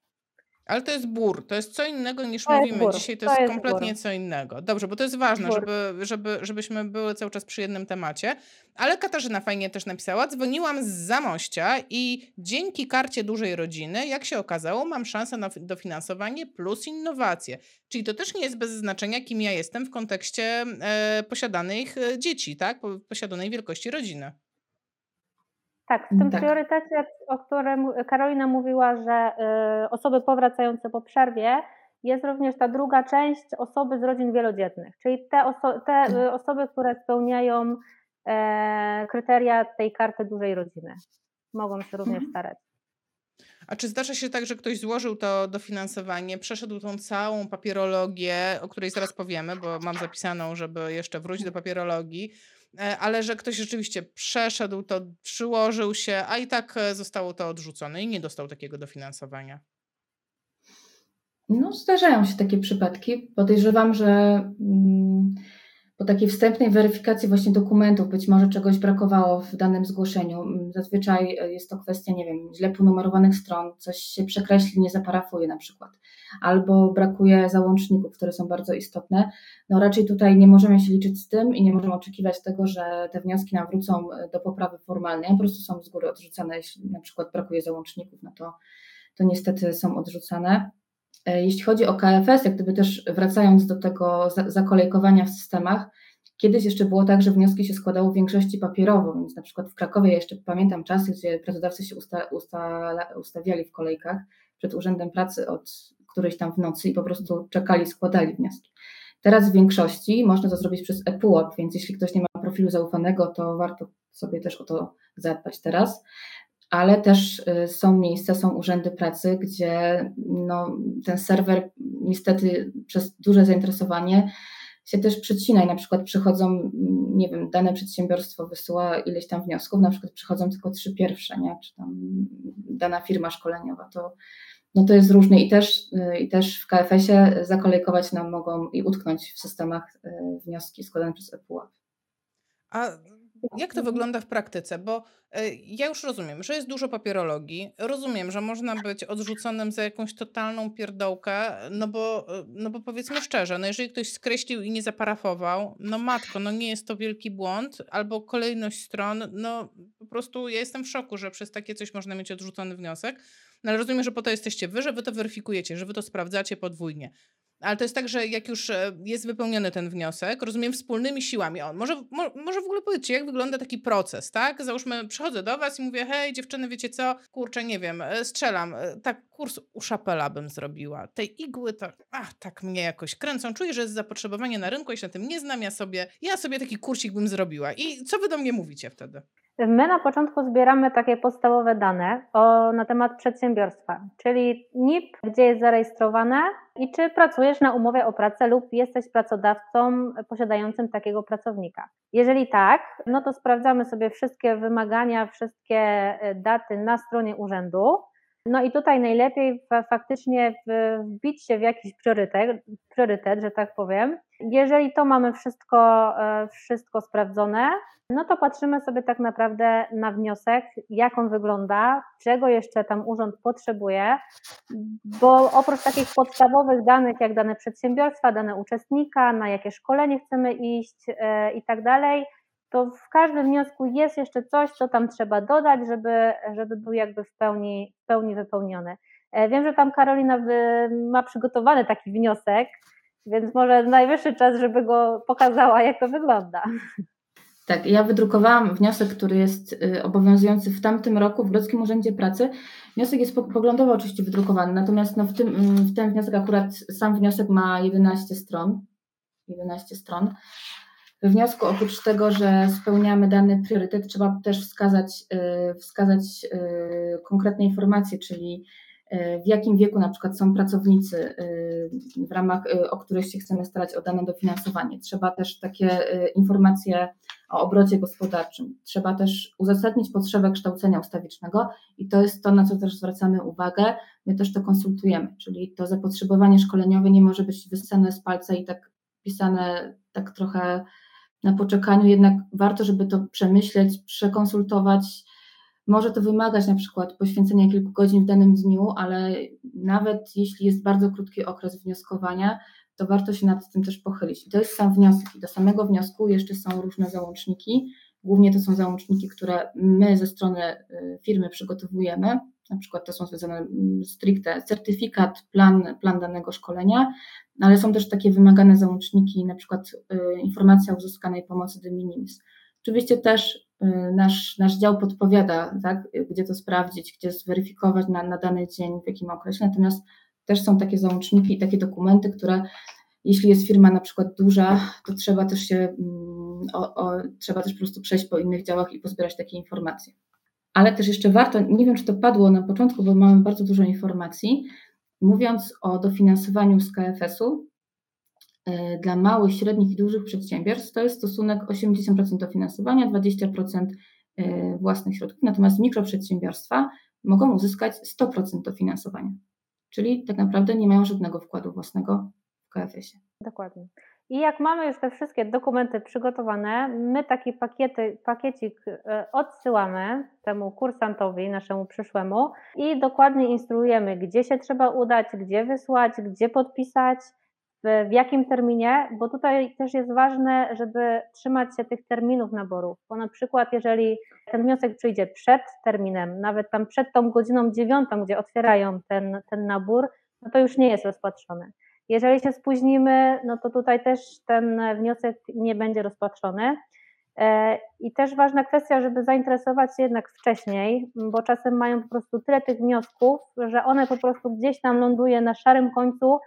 Ale to jest bór, to jest co innego niż to mówimy jest dzisiaj, to, to jest, jest kompletnie bór. co innego. Dobrze, bo to jest ważne, żeby, żeby, żebyśmy były cały czas przy jednym temacie. Ale Katarzyna fajnie też napisała, dzwoniłam z Zamościa i dzięki karcie dużej rodziny, jak się okazało, mam szansę na dofinansowanie plus innowacje. Czyli to też nie jest bez znaczenia, kim ja jestem w kontekście e, posiadanych e, dzieci, tak? Posiadanej wielkości rodziny. Tak, w tym tak. priorytecie, o którym Karolina mówiła, że y, osoby powracające po przerwie, jest również ta druga część osoby z rodzin wielodzietnych, czyli te, oso te tak. y, osoby, które spełniają e, kryteria tej karty dużej rodziny. Mogą się również mhm. starać. A czy zdarza się tak, że ktoś złożył to dofinansowanie, przeszedł tą całą papierologię, o której zaraz powiemy, bo mam zapisaną, żeby jeszcze wrócić do papierologii, ale że ktoś rzeczywiście przeszedł to, przyłożył się, a i tak e, zostało to odrzucone i nie dostał takiego dofinansowania. No, zdarzają się takie przypadki. Podejrzewam, że mm, po takiej wstępnej weryfikacji właśnie dokumentów być może czegoś brakowało w danym zgłoszeniu. Mm, zazwyczaj e, jest to kwestia, nie wiem, źle ponumerowanych stron, coś się przekreśli, nie zaparafuje na przykład, albo brakuje załączników, które są bardzo istotne. No raczej tutaj nie możemy się liczyć z tym i nie możemy oczekiwać tego, że te wnioski nam wrócą e, do poprawy formalnej, po prostu są z góry odrzucane, jeśli na przykład brakuje załączników, no to, to niestety są odrzucane. E, jeśli chodzi o KFS, jak gdyby też wracając do tego zakolejkowania w systemach, kiedyś jeszcze było tak, że wnioski się składało w większości papierowo, więc na przykład w Krakowie ja jeszcze pamiętam czasy, gdzie pracodawcy się usta, usta, ustawiali w kolejkach przed Urzędem Pracy od którejś tam w nocy i po prostu czekali, składali wnioski. Teraz w większości można to zrobić przez ePUAP, więc jeśli ktoś nie ma profilu zaufanego, to warto sobie też o to zadbać teraz. Ale też y, są miejsca, są urzędy pracy, gdzie no, ten serwer niestety przez duże zainteresowanie się też przecina i na przykład przychodzą, nie wiem, dane przedsiębiorstwo wysyła ileś tam wniosków, na przykład przychodzą tylko trzy pierwsze, nie? czy tam dana firma szkoleniowa, to, no to jest różnie i też, y, i też w KFS-ie zakolejkować nam mogą i utknąć w systemach y, wnioski składane przez ePUAP. A jak to wygląda w praktyce? Bo e, ja już rozumiem, że jest dużo papierologii. Rozumiem, że można być odrzuconym za jakąś totalną pierdołkę, no bo, e, no bo powiedzmy szczerze, no jeżeli ktoś skreślił i nie zaparafował, no matko, no nie jest to wielki błąd, albo kolejność stron, no po prostu ja jestem w szoku, że przez takie coś można mieć odrzucony wniosek. No ale rozumiem, że po to jesteście wy, że wy to weryfikujecie, że wy to sprawdzacie podwójnie. Ale to jest tak, że jak już e, jest wypełniony ten wniosek, rozumiem, wspólnymi siłami. On, może, mo, może w ogóle powiedzcie, jak wygląda taki proces, tak? Załóżmy, przychodzę do was i mówię, hej dziewczyny, wiecie co? Kurczę, nie wiem, e, strzelam. E, tak, kurs u szapela bym zrobiła. Tej igły to, ach, tak mnie jakoś kręcą. Czuję, że jest zapotrzebowanie na rynku, ja się na tym nie znam, ja sobie, ja sobie taki kursik bym zrobiła. I co wy do mnie mówicie wtedy? My na początku zbieramy takie podstawowe dane o, na temat przedsiębiorstwa, czyli NIP, gdzie jest zarejestrowane i czy pracujesz na umowie o pracę lub jesteś pracodawcą posiadającym takiego pracownika. Jeżeli tak, no to sprawdzamy sobie wszystkie wymagania, wszystkie e, daty na stronie urzędu. No i tutaj najlepiej faktycznie wbić się w jakiś priorytet, priorytet, że tak powiem. Jeżeli to mamy wszystko, e, wszystko sprawdzone, no to patrzymy sobie tak naprawdę na wniosek, jak on wygląda, czego jeszcze tam urząd potrzebuje, bo oprócz takich podstawowych danych, jak dane przedsiębiorstwa, dane uczestnika, na jakie szkolenie chcemy iść e, i tak dalej, to w każdym wniosku jest jeszcze coś, co tam trzeba dodać, żeby, żeby był jakby w pełni, w pełni wypełniony. E, wiem, że tam Karolina ma przygotowany taki wniosek, więc może najwyższy czas, żeby go pokazała, jak to wygląda. Tak, ja wydrukowałam wniosek, który jest y, obowiązujący w tamtym roku w Grodzkim Urzędzie Pracy. Wniosek jest poglądowo oczywiście wydrukowany, natomiast no w, tym, mm, w ten wniosek akurat sam wniosek ma 11 stron. 11 stron. We wniosku oprócz tego, że spełniamy dany priorytet, trzeba też wskazać, y, wskazać y, konkretne informacje, czyli E, w jakim wieku na przykład są pracownicy, w ramach, o których się chcemy starać o dane dofinansowanie. Trzeba też takie informacje o obrocie gospodarczym. Trzeba też uzasadnić potrzebę kształcenia ustawicznego i to jest to, na co też zwracamy uwagę. My też to konsultujemy, czyli to zapotrzebowanie szkoleniowe nie może być wyssane z palca i tak pisane tak trochę na poczekaniu, jednak warto, żeby to przemyśleć, przekonsultować, może to wymagać na przykład poświęcenia kilku godzin w danym dniu, ale nawet jeśli jest bardzo krótki okres wnioskowania, to warto się nad tym też pochylić. I to jest sam wniosek. I do samego wniosku jeszcze są różne załączniki. Głównie to są załączniki, które my ze strony y, firmy przygotowujemy. Na przykład to są związane mm, stricte certyfikat, plan, plan danego szkolenia, ale są też takie wymagane załączniki, na przykład y, informacja o uzyskanej pomocy de minimis. Oczywiście też Y, nasz, nasz dział podpowiada, tak, gdzie to sprawdzić, gdzie zweryfikować na, na dany dzień, w jakim okresie. Natomiast też są takie załączniki i takie dokumenty, które jeśli jest firma na przykład duża, to trzeba też się, mm, o, o, trzeba też po prostu przejść po innych działach i pozbierać takie informacje. Ale też jeszcze warto, nie wiem czy to padło na początku, bo mamy bardzo dużo informacji, mówiąc o dofinansowaniu z KFS-u, E, dla małych, średnich i dużych przedsiębiorstw to jest stosunek 80% dofinansowania, 20% e, własnych środków, natomiast mikroprzedsiębiorstwa mogą uzyskać 100% dofinansowania, czyli tak naprawdę nie mają żadnego wkładu własnego w KFS-ie. Dokładnie. I jak mamy już te wszystkie dokumenty przygotowane, my taki pakiety, pakiecik e, odsyłamy temu kursantowi, naszemu przyszłemu i dokładnie instruujemy, gdzie się trzeba udać, gdzie wysłać, gdzie podpisać, w, jakim terminie, bo tutaj też jest ważne, żeby trzymać się tych terminów naborów, bo na przykład jeżeli ten wniosek przyjdzie przed terminem, nawet tam przed tą godziną dziewiątą, gdzie otwierają ten, ten nabór, no to już nie jest rozpatrzony. Jeżeli się spóźnimy, no to tutaj też ten wniosek nie będzie rozpatrzony. E, I też ważna kwestia, żeby zainteresować się jednak wcześniej, bo czasem mają po prostu tyle tych wniosków, że one po prostu gdzieś tam ląduje na szarym końcu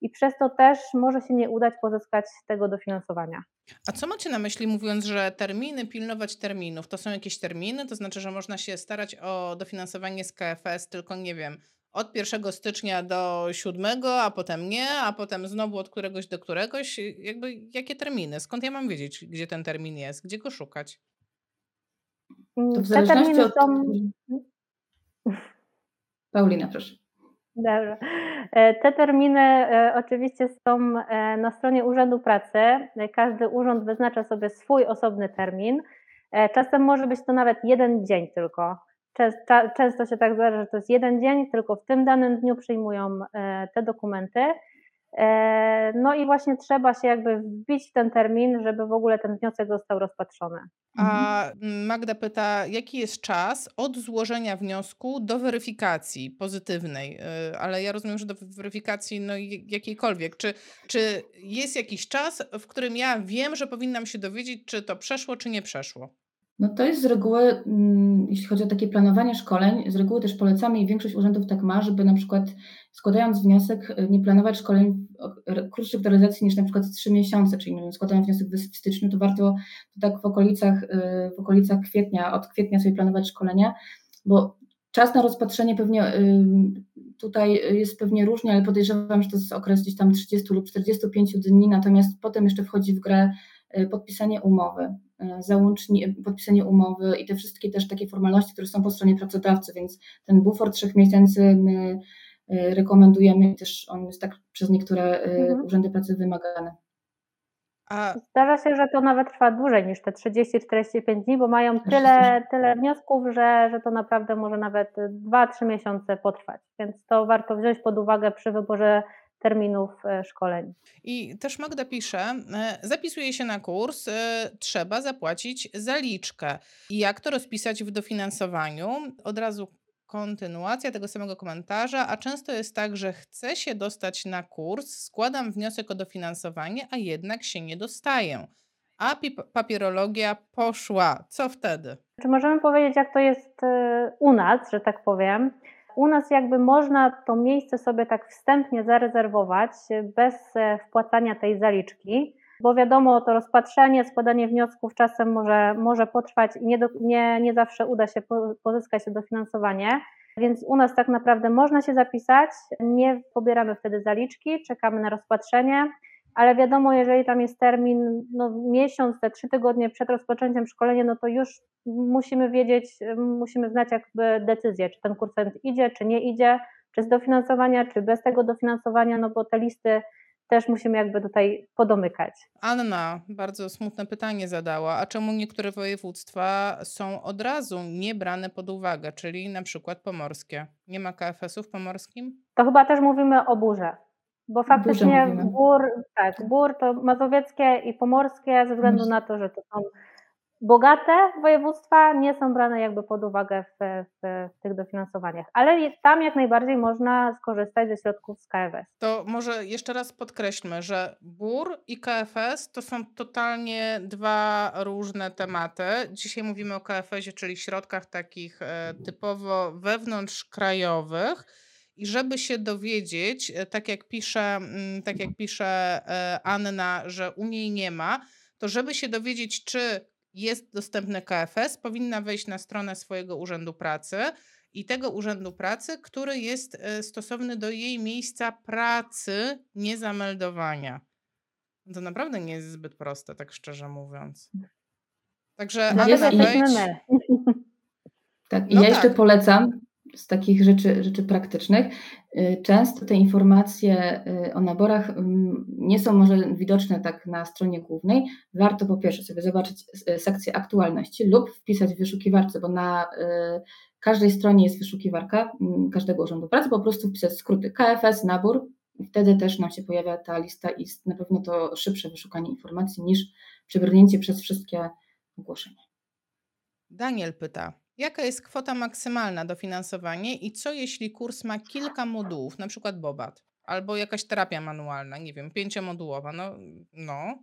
i przez to też może się nie udać pozyskać tego dofinansowania. A co macie na myśli mówiąc, że terminy, pilnować terminów? To są jakieś terminy? To znaczy, że można się starać o dofinansowanie z KFS tylko, nie wiem, od 1 stycznia do 7, a potem nie, a potem znowu od któregoś do któregoś. Jakby jakie terminy? Skąd ja mam wiedzieć, gdzie ten termin jest? Gdzie go szukać? To w zależności od... Są... Paulina, proszę. Dobrze. E, te terminy e, oczywiście są e, na stronie Urzędu Pracy. Każdy urząd wyznacza sobie swój osobny termin. Czasem może być to nawet jeden dzień tylko. Często się tak zdarza, że to jest jeden dzień, tylko w tym danym dniu przyjmują te dokumenty. E, no i właśnie trzeba się jakby wbić w ten termin, żeby w ogóle ten wniosek został rozpatrzony. A Magda pyta, jaki jest czas od złożenia wniosku do weryfikacji pozytywnej? Y, ale ja rozumiem, że do weryfikacji no, jakiejkolwiek. Czy, czy jest jakiś czas, w którym ja wiem, że powinnam się dowiedzieć, czy to przeszło, czy nie przeszło? No to jest z reguły, mm, jeśli chodzi o takie planowanie szkoleń, z reguły też polecamy i większość urzędów tak ma, żeby na przykład składając wniosek y, nie planować szkoleń krótszych do realizacji niż na przykład 3 miesiące, czyli no, składając wniosek w styczniu, to warto to tak w okolicach, y, w okolicach kwietnia, od kwietnia sobie planować szkolenia, bo czas na rozpatrzenie pewnie y, tutaj jest pewnie różnie, ale podejrzewam, że to jest okres gdzieś tam 30 lub 45 dni, natomiast potem jeszcze wchodzi w grę podpisanie umowy. E, załącznie, podpisanie umowy i te wszystkie też takie formalności, które są po stronie pracodawcy, więc ten bufor trzech miesięcy my e, rekomendujemy też on jest tak przez niektóre e, mhm. urzędy pracy wymagany. A... Zdarza się, że to nawet trwa dłużej niż te 30-45 dni, bo mają tyle, tyle wniosków, że, że to naprawdę może nawet 2-3 miesiące potrwać. Więc to warto wziąć pod uwagę przy wyborze terminów e, szkoleń. I też Magda pisze, e, zapisuje się na kurs, e, trzeba zapłacić zaliczkę. Jak to rozpisać w dofinansowaniu? Od razu kontynuacja tego samego komentarza, a często jest tak, że chcę się dostać na kurs, składam wniosek o dofinansowanie, a jednak się nie dostaję. A papierologia poszła. Co wtedy? Czy możemy powiedzieć, jak to jest u nas, że tak powiem? U nas jakby można to miejsce sobie tak wstępnie zarezerwować bez e, wpłacania tej zaliczki, bo wiadomo, to rozpatrzenie, składanie wniosków czasem może, może potrwać i nie, do, nie, nie zawsze uda się pozyskać dofinansowanie. Więc u nas tak naprawdę można się zapisać, nie pobieramy wtedy zaliczki, czekamy na rozpatrzenie ale wiadomo, jeżeli tam jest termin no, miesiąc, te trzy tygodnie przed rozpoczęciem szkolenia, no to już musimy wiedzieć, musimy znać jakby decyzję, czy ten kursant idzie, czy nie idzie, czy z dofinansowania, czy bez tego dofinansowania, no bo te listy też musimy jakby tutaj podomykać. Anna bardzo smutne pytanie zadała, a czemu niektóre województwa są od razu nie brane pod uwagę, czyli na przykład pomorskie? Nie ma KFS-u w pomorskim? To chyba też mówimy o burze. Bo faktycznie gór, tak, gór to mazowieckie i pomorskie ze względu na to, że to są bogate województwa, nie są brane jakby pod uwagę w, w, w tych dofinansowaniach. Ale tam jak najbardziej można skorzystać ze środków z KFS. To może jeszcze raz podkreślmy, że BUR i KFS to są totalnie dwa różne tematy. Dzisiaj mówimy o KFS-ie, czyli środkach takich e, typowo wewnątrzkrajowych i żeby się dowiedzieć, e, tak jak pisze, mm, tak jak pisze e, Anna, że u niej nie ma, to żeby się dowiedzieć, czy jest dostępny KFS, powinna wejść na stronę swojego urzędu pracy i tego urzędu pracy, który jest e, stosowny do jej miejsca pracy, niezameldowania. To naprawdę nie jest zbyt proste, tak szczerze mówiąc. Także no Anna, wejdź... Tak, i no ja tak. jeszcze polecam, z takich rzeczy, rzeczy praktycznych. Y, często te informacje y, o naborach mm, nie są może widoczne tak na stronie głównej. Warto po pierwsze sobie zobaczyć y, sekcję aktualności lub wpisać w wyszukiwarce, bo na każdej stronie jest wyszukiwarka mm, każdego urzędu pracy, po prostu wpisać skróty KFS, nabór wtedy też nam się pojawia ta lista i na pewno to szybsze wyszukanie informacji niż przebrnięcie przez wszystkie ogłoszenia. Daniel pyta, Jaka jest kwota maksymalna dofinansowanie i co jeśli kurs ma kilka modułów, na przykład Bobat albo jakaś terapia manualna, nie wiem, pięciomodułowa, no, no.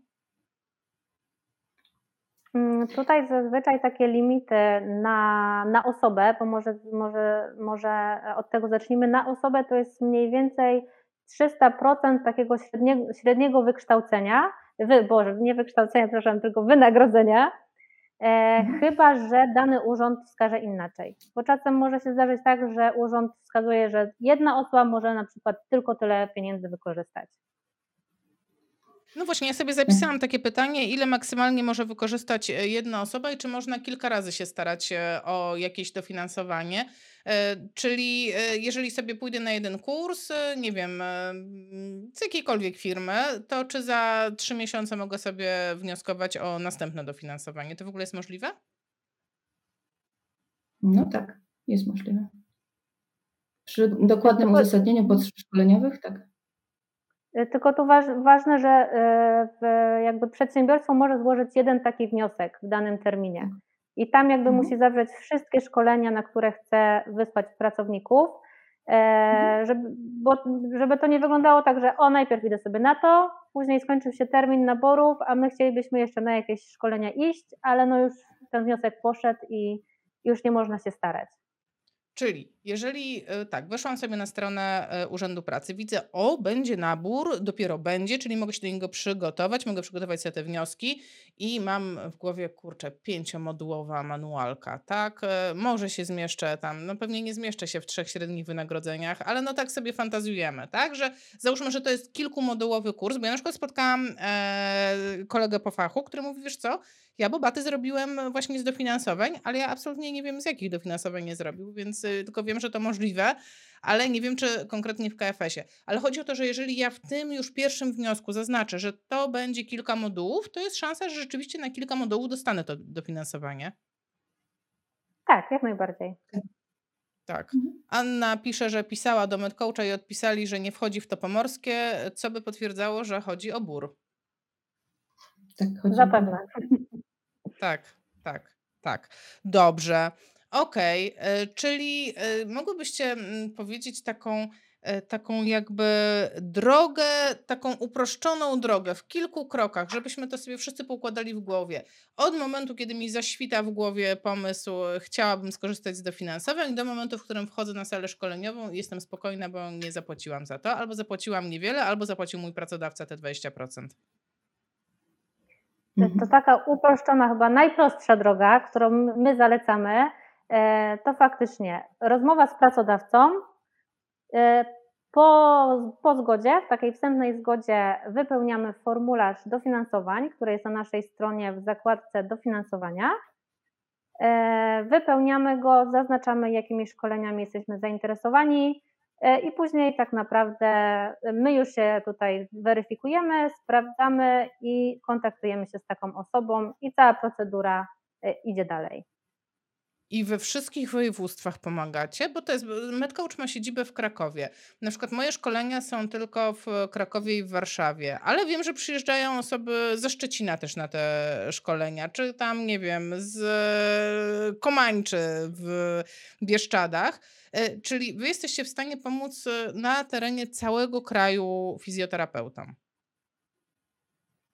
Mm, tutaj zazwyczaj takie limity na, na osobę, bo może, może, może od tego zacznijmy, na osobę to jest mniej więcej 300% takiego średniego, średniego wykształcenia, wy, Boże, nie wykształcenia, przepraszam, tylko wynagrodzenia, e, mhm. chyba że dany urząd wskaże inaczej. Bo czasem może się zdarzyć tak, że urząd wskazuje, że jedna osoba może na przykład tylko tyle pieniędzy wykorzystać. No właśnie, ja sobie zapisałam takie pytanie, ile maksymalnie może wykorzystać e, jedna osoba i czy można kilka razy się starać e, o jakieś dofinansowanie. E, czyli jeżeli sobie pójdę na jeden kurs, nie wiem, z jakiejkolwiek firmy, to czy za trzy miesiące mogę sobie wnioskować o następne dofinansowanie? To w ogóle jest możliwe? No tak, jest możliwe. Przy dokładnym uzasadnieniu potrzeb szkoleniowych, tak. Tylko tu waż, ważne, że jakby przedsiębiorstwo może złożyć jeden taki wniosek w danym terminie. I tam jakby mhm. musi zawrzeć wszystkie szkolenia, na które chce wysłać pracowników, e, mhm. żeby, bo, żeby to nie wyglądało tak, że o najpierw idę sobie na to, później skończył się termin naborów, a my chcielibyśmy jeszcze na jakieś szkolenia iść, ale no już ten wniosek poszedł i już nie można się starać. Czyli jeżeli e, tak, weszłam sobie na stronę e, Urzędu Pracy, widzę, o, będzie nabór, dopiero będzie, czyli mogę się do niego przygotować, mogę przygotować sobie te wnioski i mam w głowie, kurczę, pięciomodułowa manualka, tak? E, może się zmieszczę tam, no pewnie nie zmieszczę się w trzech średnich wynagrodzeniach, ale no tak sobie fantazjujemy, tak? Że załóżmy, że to jest kilkumodułowy kurs, bo ja na przykład spotkałam e, kolegę po fachu, który mówi, wiesz co, ja bobaty zrobiłem właśnie z dofinansowań, ale ja absolutnie nie wiem z jakich dofinansowań nie zrobił, więc tylko wiem, że to możliwe, ale nie wiem, czy konkretnie w KFS-ie. Ale chodzi o to, że jeżeli ja w tym już pierwszym wniosku zaznaczę, że to będzie kilka modułów, to jest szansa, że rzeczywiście na kilka modułów dostanę to dofinansowanie. Tak, jak najbardziej. Tak. Mhm. Anna pisze, że pisała do MedCoacha i odpisali, że nie wchodzi w to pomorskie, co by potwierdzało, że chodzi o bór. Tak, chodzi Zapewne. Tak, tak, tak. Dobrze. Okej, okay. czyli y, mogłybyście mm, powiedzieć taką, e, taką jakby drogę, taką uproszczoną drogę w kilku krokach, żebyśmy to sobie wszyscy poukładali w głowie. Od momentu, kiedy mi zaświta w głowie pomysł, chciałabym skorzystać z dofinansowań, do momentu, w którym wchodzę na salę szkoleniową i jestem spokojna, bo nie zapłaciłam za to, albo zapłaciłam niewiele, albo zapłacił mój pracodawca te 20%. Mhm. To taka uproszczona, chyba najprostsza droga, którą my zalecamy, e, to faktycznie rozmowa z pracodawcą. E, po, po zgodzie, w takiej wstępnej zgodzie, wypełniamy formularz dofinansowań, który jest na naszej stronie w zakładce dofinansowania. E, wypełniamy go, zaznaczamy, jakimi szkoleniami jesteśmy zainteresowani, E, i później tak naprawdę my już się tutaj weryfikujemy, sprawdzamy i kontaktujemy się z taką osobą i cała procedura e, idzie dalej. I we wszystkich województwach pomagacie, bo to jest, MedCoach ma siedzibę w Krakowie. Na przykład moje szkolenia są tylko w Krakowie i w Warszawie, ale wiem, że przyjeżdżają osoby ze Szczecina też na te szkolenia, czy tam, nie wiem, z Komańczy w Bieszczadach. E, czyli wy jesteście w stanie pomóc e, na terenie całego kraju fizjoterapeutom.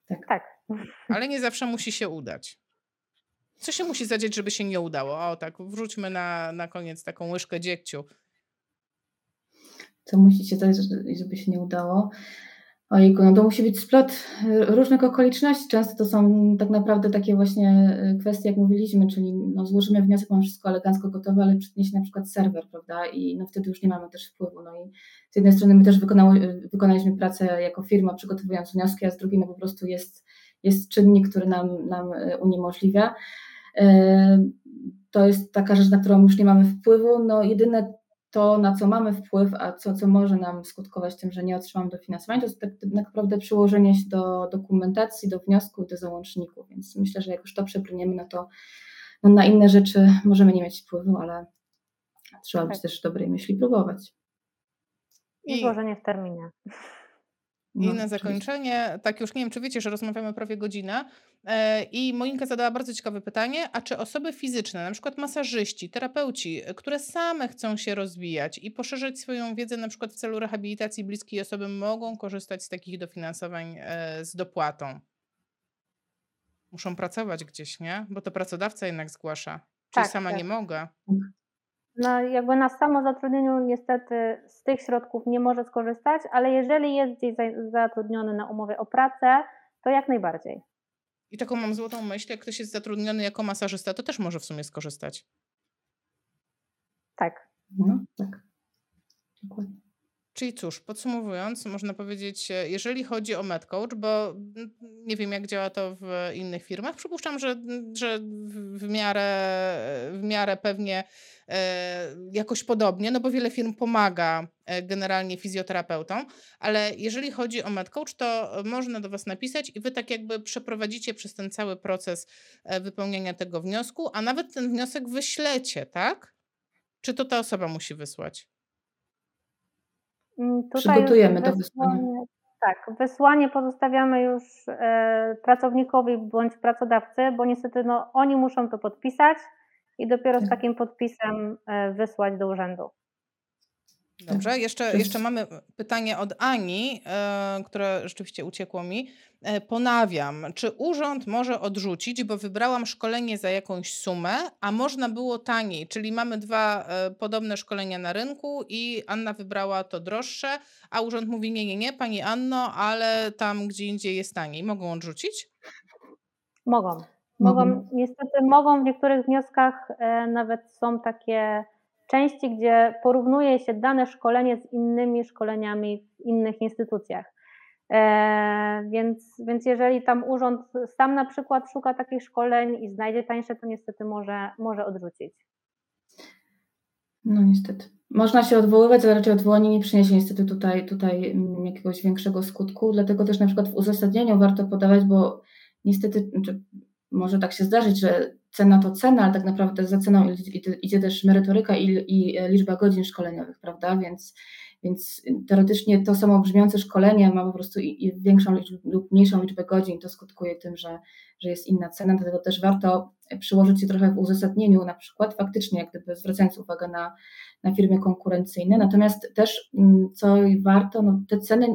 Tak. tak. Ale nie zawsze musi się udać. Co się musi zadzieć, żeby się nie udało? O tak, wrzućmy na, na koniec taką łyżkę dziegciu. Co musi się zadzieć, żeby się nie udało? Ojejku, no to musi być splot e, różnych okoliczności. Często to są tak naprawdę takie właśnie e, kwestie, jak mówiliśmy, czyli no złożymy wniosek, mamy wszystko elegancko gotowe, ale przytnie się na przykład serwer, prawda? I no wtedy już nie mamy też wpływu. No i z jednej strony my też wykonały, wykonaliśmy pracę jako firma, przygotowując wnioski, a z drugiej no po prostu jest, jest czynnik, który nam, nam e, uniemożliwia. To jest taka rzecz, na którą już nie mamy wpływu. No jedyne to, na co mamy wpływ, a co, co może nam skutkować tym, że nie otrzymamy dofinansowania, to jest tak, tak naprawdę przyłożenie się do dokumentacji, do wniosku, do załączników. Więc myślę, że jak już to przebrniemy, no to no na inne rzeczy możemy nie mieć wpływu, ale trzeba tak. być też dobrej myśli próbować. I złożenie w terminie. I no, na zakończenie, tak już nie wiem, czy wiecie, że rozmawiamy prawie godzinę e, i Monika zadała bardzo ciekawe pytanie, a czy osoby fizyczne, na przykład masażyści, terapeuci, które same chcą się rozwijać i poszerzyć swoją wiedzę na przykład w celu rehabilitacji bliskiej osoby, mogą korzystać z takich dofinansowań e, z dopłatą? Muszą pracować gdzieś, nie? Bo to pracodawca jednak zgłasza. Czyli tak, sama tak. nie mogę. No, jakby na samozatrudnieniu niestety z tych środków nie może skorzystać, ale jeżeli jest gdzieś zatrudniony na umowie o pracę, to jak najbardziej. I taką mam złotą myśl, jak ktoś jest zatrudniony jako masażysta, to też może w sumie skorzystać. Tak. No, tak. Dokładnie. Czyli cóż, podsumowując, można powiedzieć, e, jeżeli chodzi o MedCoach, bo mm, nie wiem, jak działa to w innych firmach, przypuszczam, że, że w, miarę, w miarę pewnie e, jakoś podobnie, no bo wiele firm pomaga e, generalnie fizjoterapeutom, ale jeżeli chodzi o MedCoach, to można do Was napisać i Wy tak jakby przeprowadzicie przez ten cały proces wypełniania tego wniosku, a nawet ten wniosek wyślecie, tak? Czy to ta osoba musi wysłać? Tutaj Przygotujemy to wysłanie. Tak, wysłanie pozostawiamy już e, pracownikowi bądź pracodawcy, bo niestety no, oni muszą to podpisać i dopiero z tak. takim podpisem e, wysłać do urzędu. Dobrze, jeszcze, jeszcze mamy pytanie od Ani, e, które rzeczywiście uciekło mi. E, ponawiam, czy urząd może odrzucić, bo wybrałam szkolenie za jakąś sumę, a można było taniej, czyli mamy dwa e, podobne szkolenia na rynku i Anna wybrała to droższe, a urząd mówi nie, nie, nie, pani Anno, ale tam gdzie indziej jest taniej. Mogą odrzucić? Mogą. Mogą, niestety mogą w niektórych wnioskach nawet są takie części, gdzie porównuje się dane szkolenie z innymi szkoleniami w innych instytucjach. E, więc, więc jeżeli tam urząd sam na przykład szuka takich szkoleń i znajdzie tańsze, to niestety może, może odrzucić. No niestety. Można się odwoływać, ale raczej odwołanie nie przyniesie niestety tutaj, tutaj jakiegoś większego skutku. Dlatego też na przykład w uzasadnieniu warto podawać, bo niestety znaczy, może tak się zdarzyć, że cena to cena, ale tak naprawdę za ceną idzie też merytoryka i, i liczba godzin szkoleniowych, prawda? Więc, więc teoretycznie to samo brzmiące szkolenie ma po prostu i, i większą lub mniejszą liczbę godzin, to skutkuje tym, że, że jest inna cena, dlatego też warto przyłożyć się trochę w uzasadnieniu, na przykład faktycznie, jak gdyby zwracając uwagę na, na firmy konkurencyjne. Natomiast też, mm, co warto, no, te ceny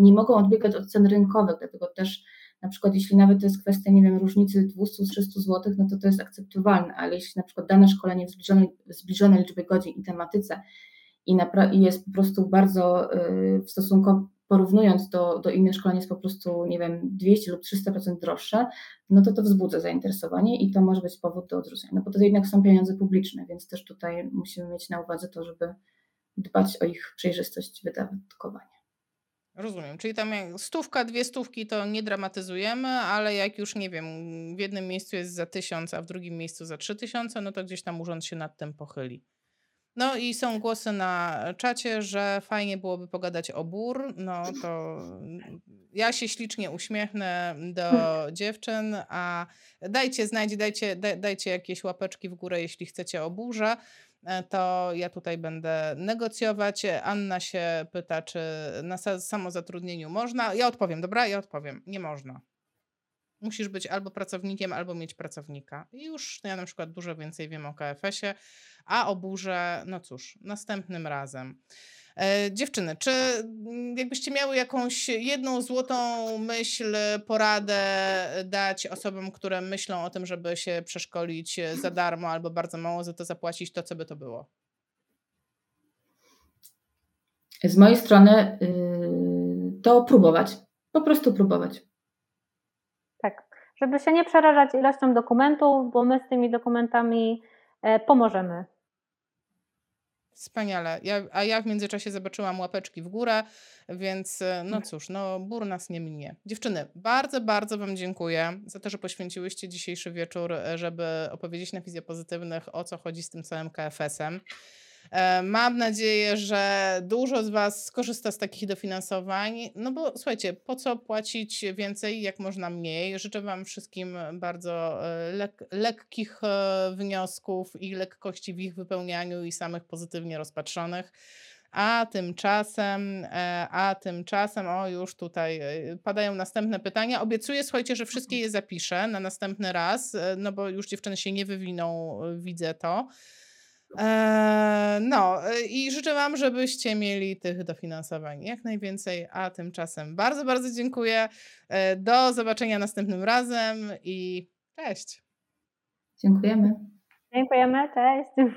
nie mogą odbiegać od cen rynkowych, dlatego też na przykład jeśli nawet to jest kwestia, nie wiem, różnicy 200-300 zł, no to to jest akceptowalne, ale jeśli na przykład dane szkolenie w zbliżonej, zbliżonej liczbie godzin i tematyce i, i jest po prostu bardzo yy, w stosunku porównując do, do innych szkoleń jest po prostu, nie wiem, 200 lub 300% droższe, no to to wzbudza zainteresowanie i to może być powód do odrzucenia. No bo to jednak są pieniądze publiczne, więc też tutaj musimy mieć na uwadze to, żeby dbać o ich przejrzystość wydatkowania. Rozumiem, czyli tam jak stówka, dwie stówki to nie dramatyzujemy, ale jak już nie wiem, w jednym miejscu jest za tysiąc, a w drugim miejscu za trzy tysiące, no to gdzieś tam urząd się nad tym pochyli. No i są głosy na czacie, że fajnie byłoby pogadać o bór. No to ja się ślicznie uśmiechnę do dziewczyn, a dajcie znać, dajcie, dajcie jakieś łapeczki w górę, jeśli chcecie o burze. E, to ja tutaj będę negocjować. Anna się pyta, czy na samozatrudnieniu można. Ja odpowiem, dobra? Ja odpowiem. Nie można. Musisz być albo pracownikiem, albo mieć pracownika. I już ja na przykład dużo więcej wiem o KFS-ie, a o burze, no cóż, następnym razem. E, dziewczyny, czy mm, jakbyście miały jakąś jedną złotą myśl, poradę dać osobom, które myślą o tym, żeby się przeszkolić za darmo albo bardzo mało za to zapłacić, to co by to było? Z mojej strony yy, to próbować. Po prostu próbować. Tak, żeby się nie przerażać ilością dokumentów, bo my z tymi dokumentami e, pomożemy. Wspaniale. Ja, a ja w międzyczasie zobaczyłam łapeczki w górę, więc e, no cóż, no bór nas nie minie. Dziewczyny, bardzo, bardzo Wam dziękuję za to, że poświęciłyście dzisiejszy wieczór, e, żeby opowiedzieć na fizjopozytywnych o co chodzi z tym całym KFS-em. E, mam nadzieję, że dużo z Was skorzysta z takich dofinansowań. No bo słuchajcie, po co płacić więcej, jak można mniej? Życzę Wam wszystkim bardzo e, lek lekkich e, wniosków i lekkości w ich wypełnianiu i samych pozytywnie rozpatrzonych. A tymczasem, a tymczasem, o już tutaj padają następne pytania. Obiecuję, słuchajcie, że wszystkie je zapiszę na następny raz, no bo już dziewczyny się nie wywiną, widzę to. Eee, no e, i życzę Wam, żebyście mieli tych dofinansowań jak najwięcej, a tymczasem bardzo, bardzo dziękuję. E, do zobaczenia następnym razem i cześć. Dziękujemy. Dziękujemy, cześć.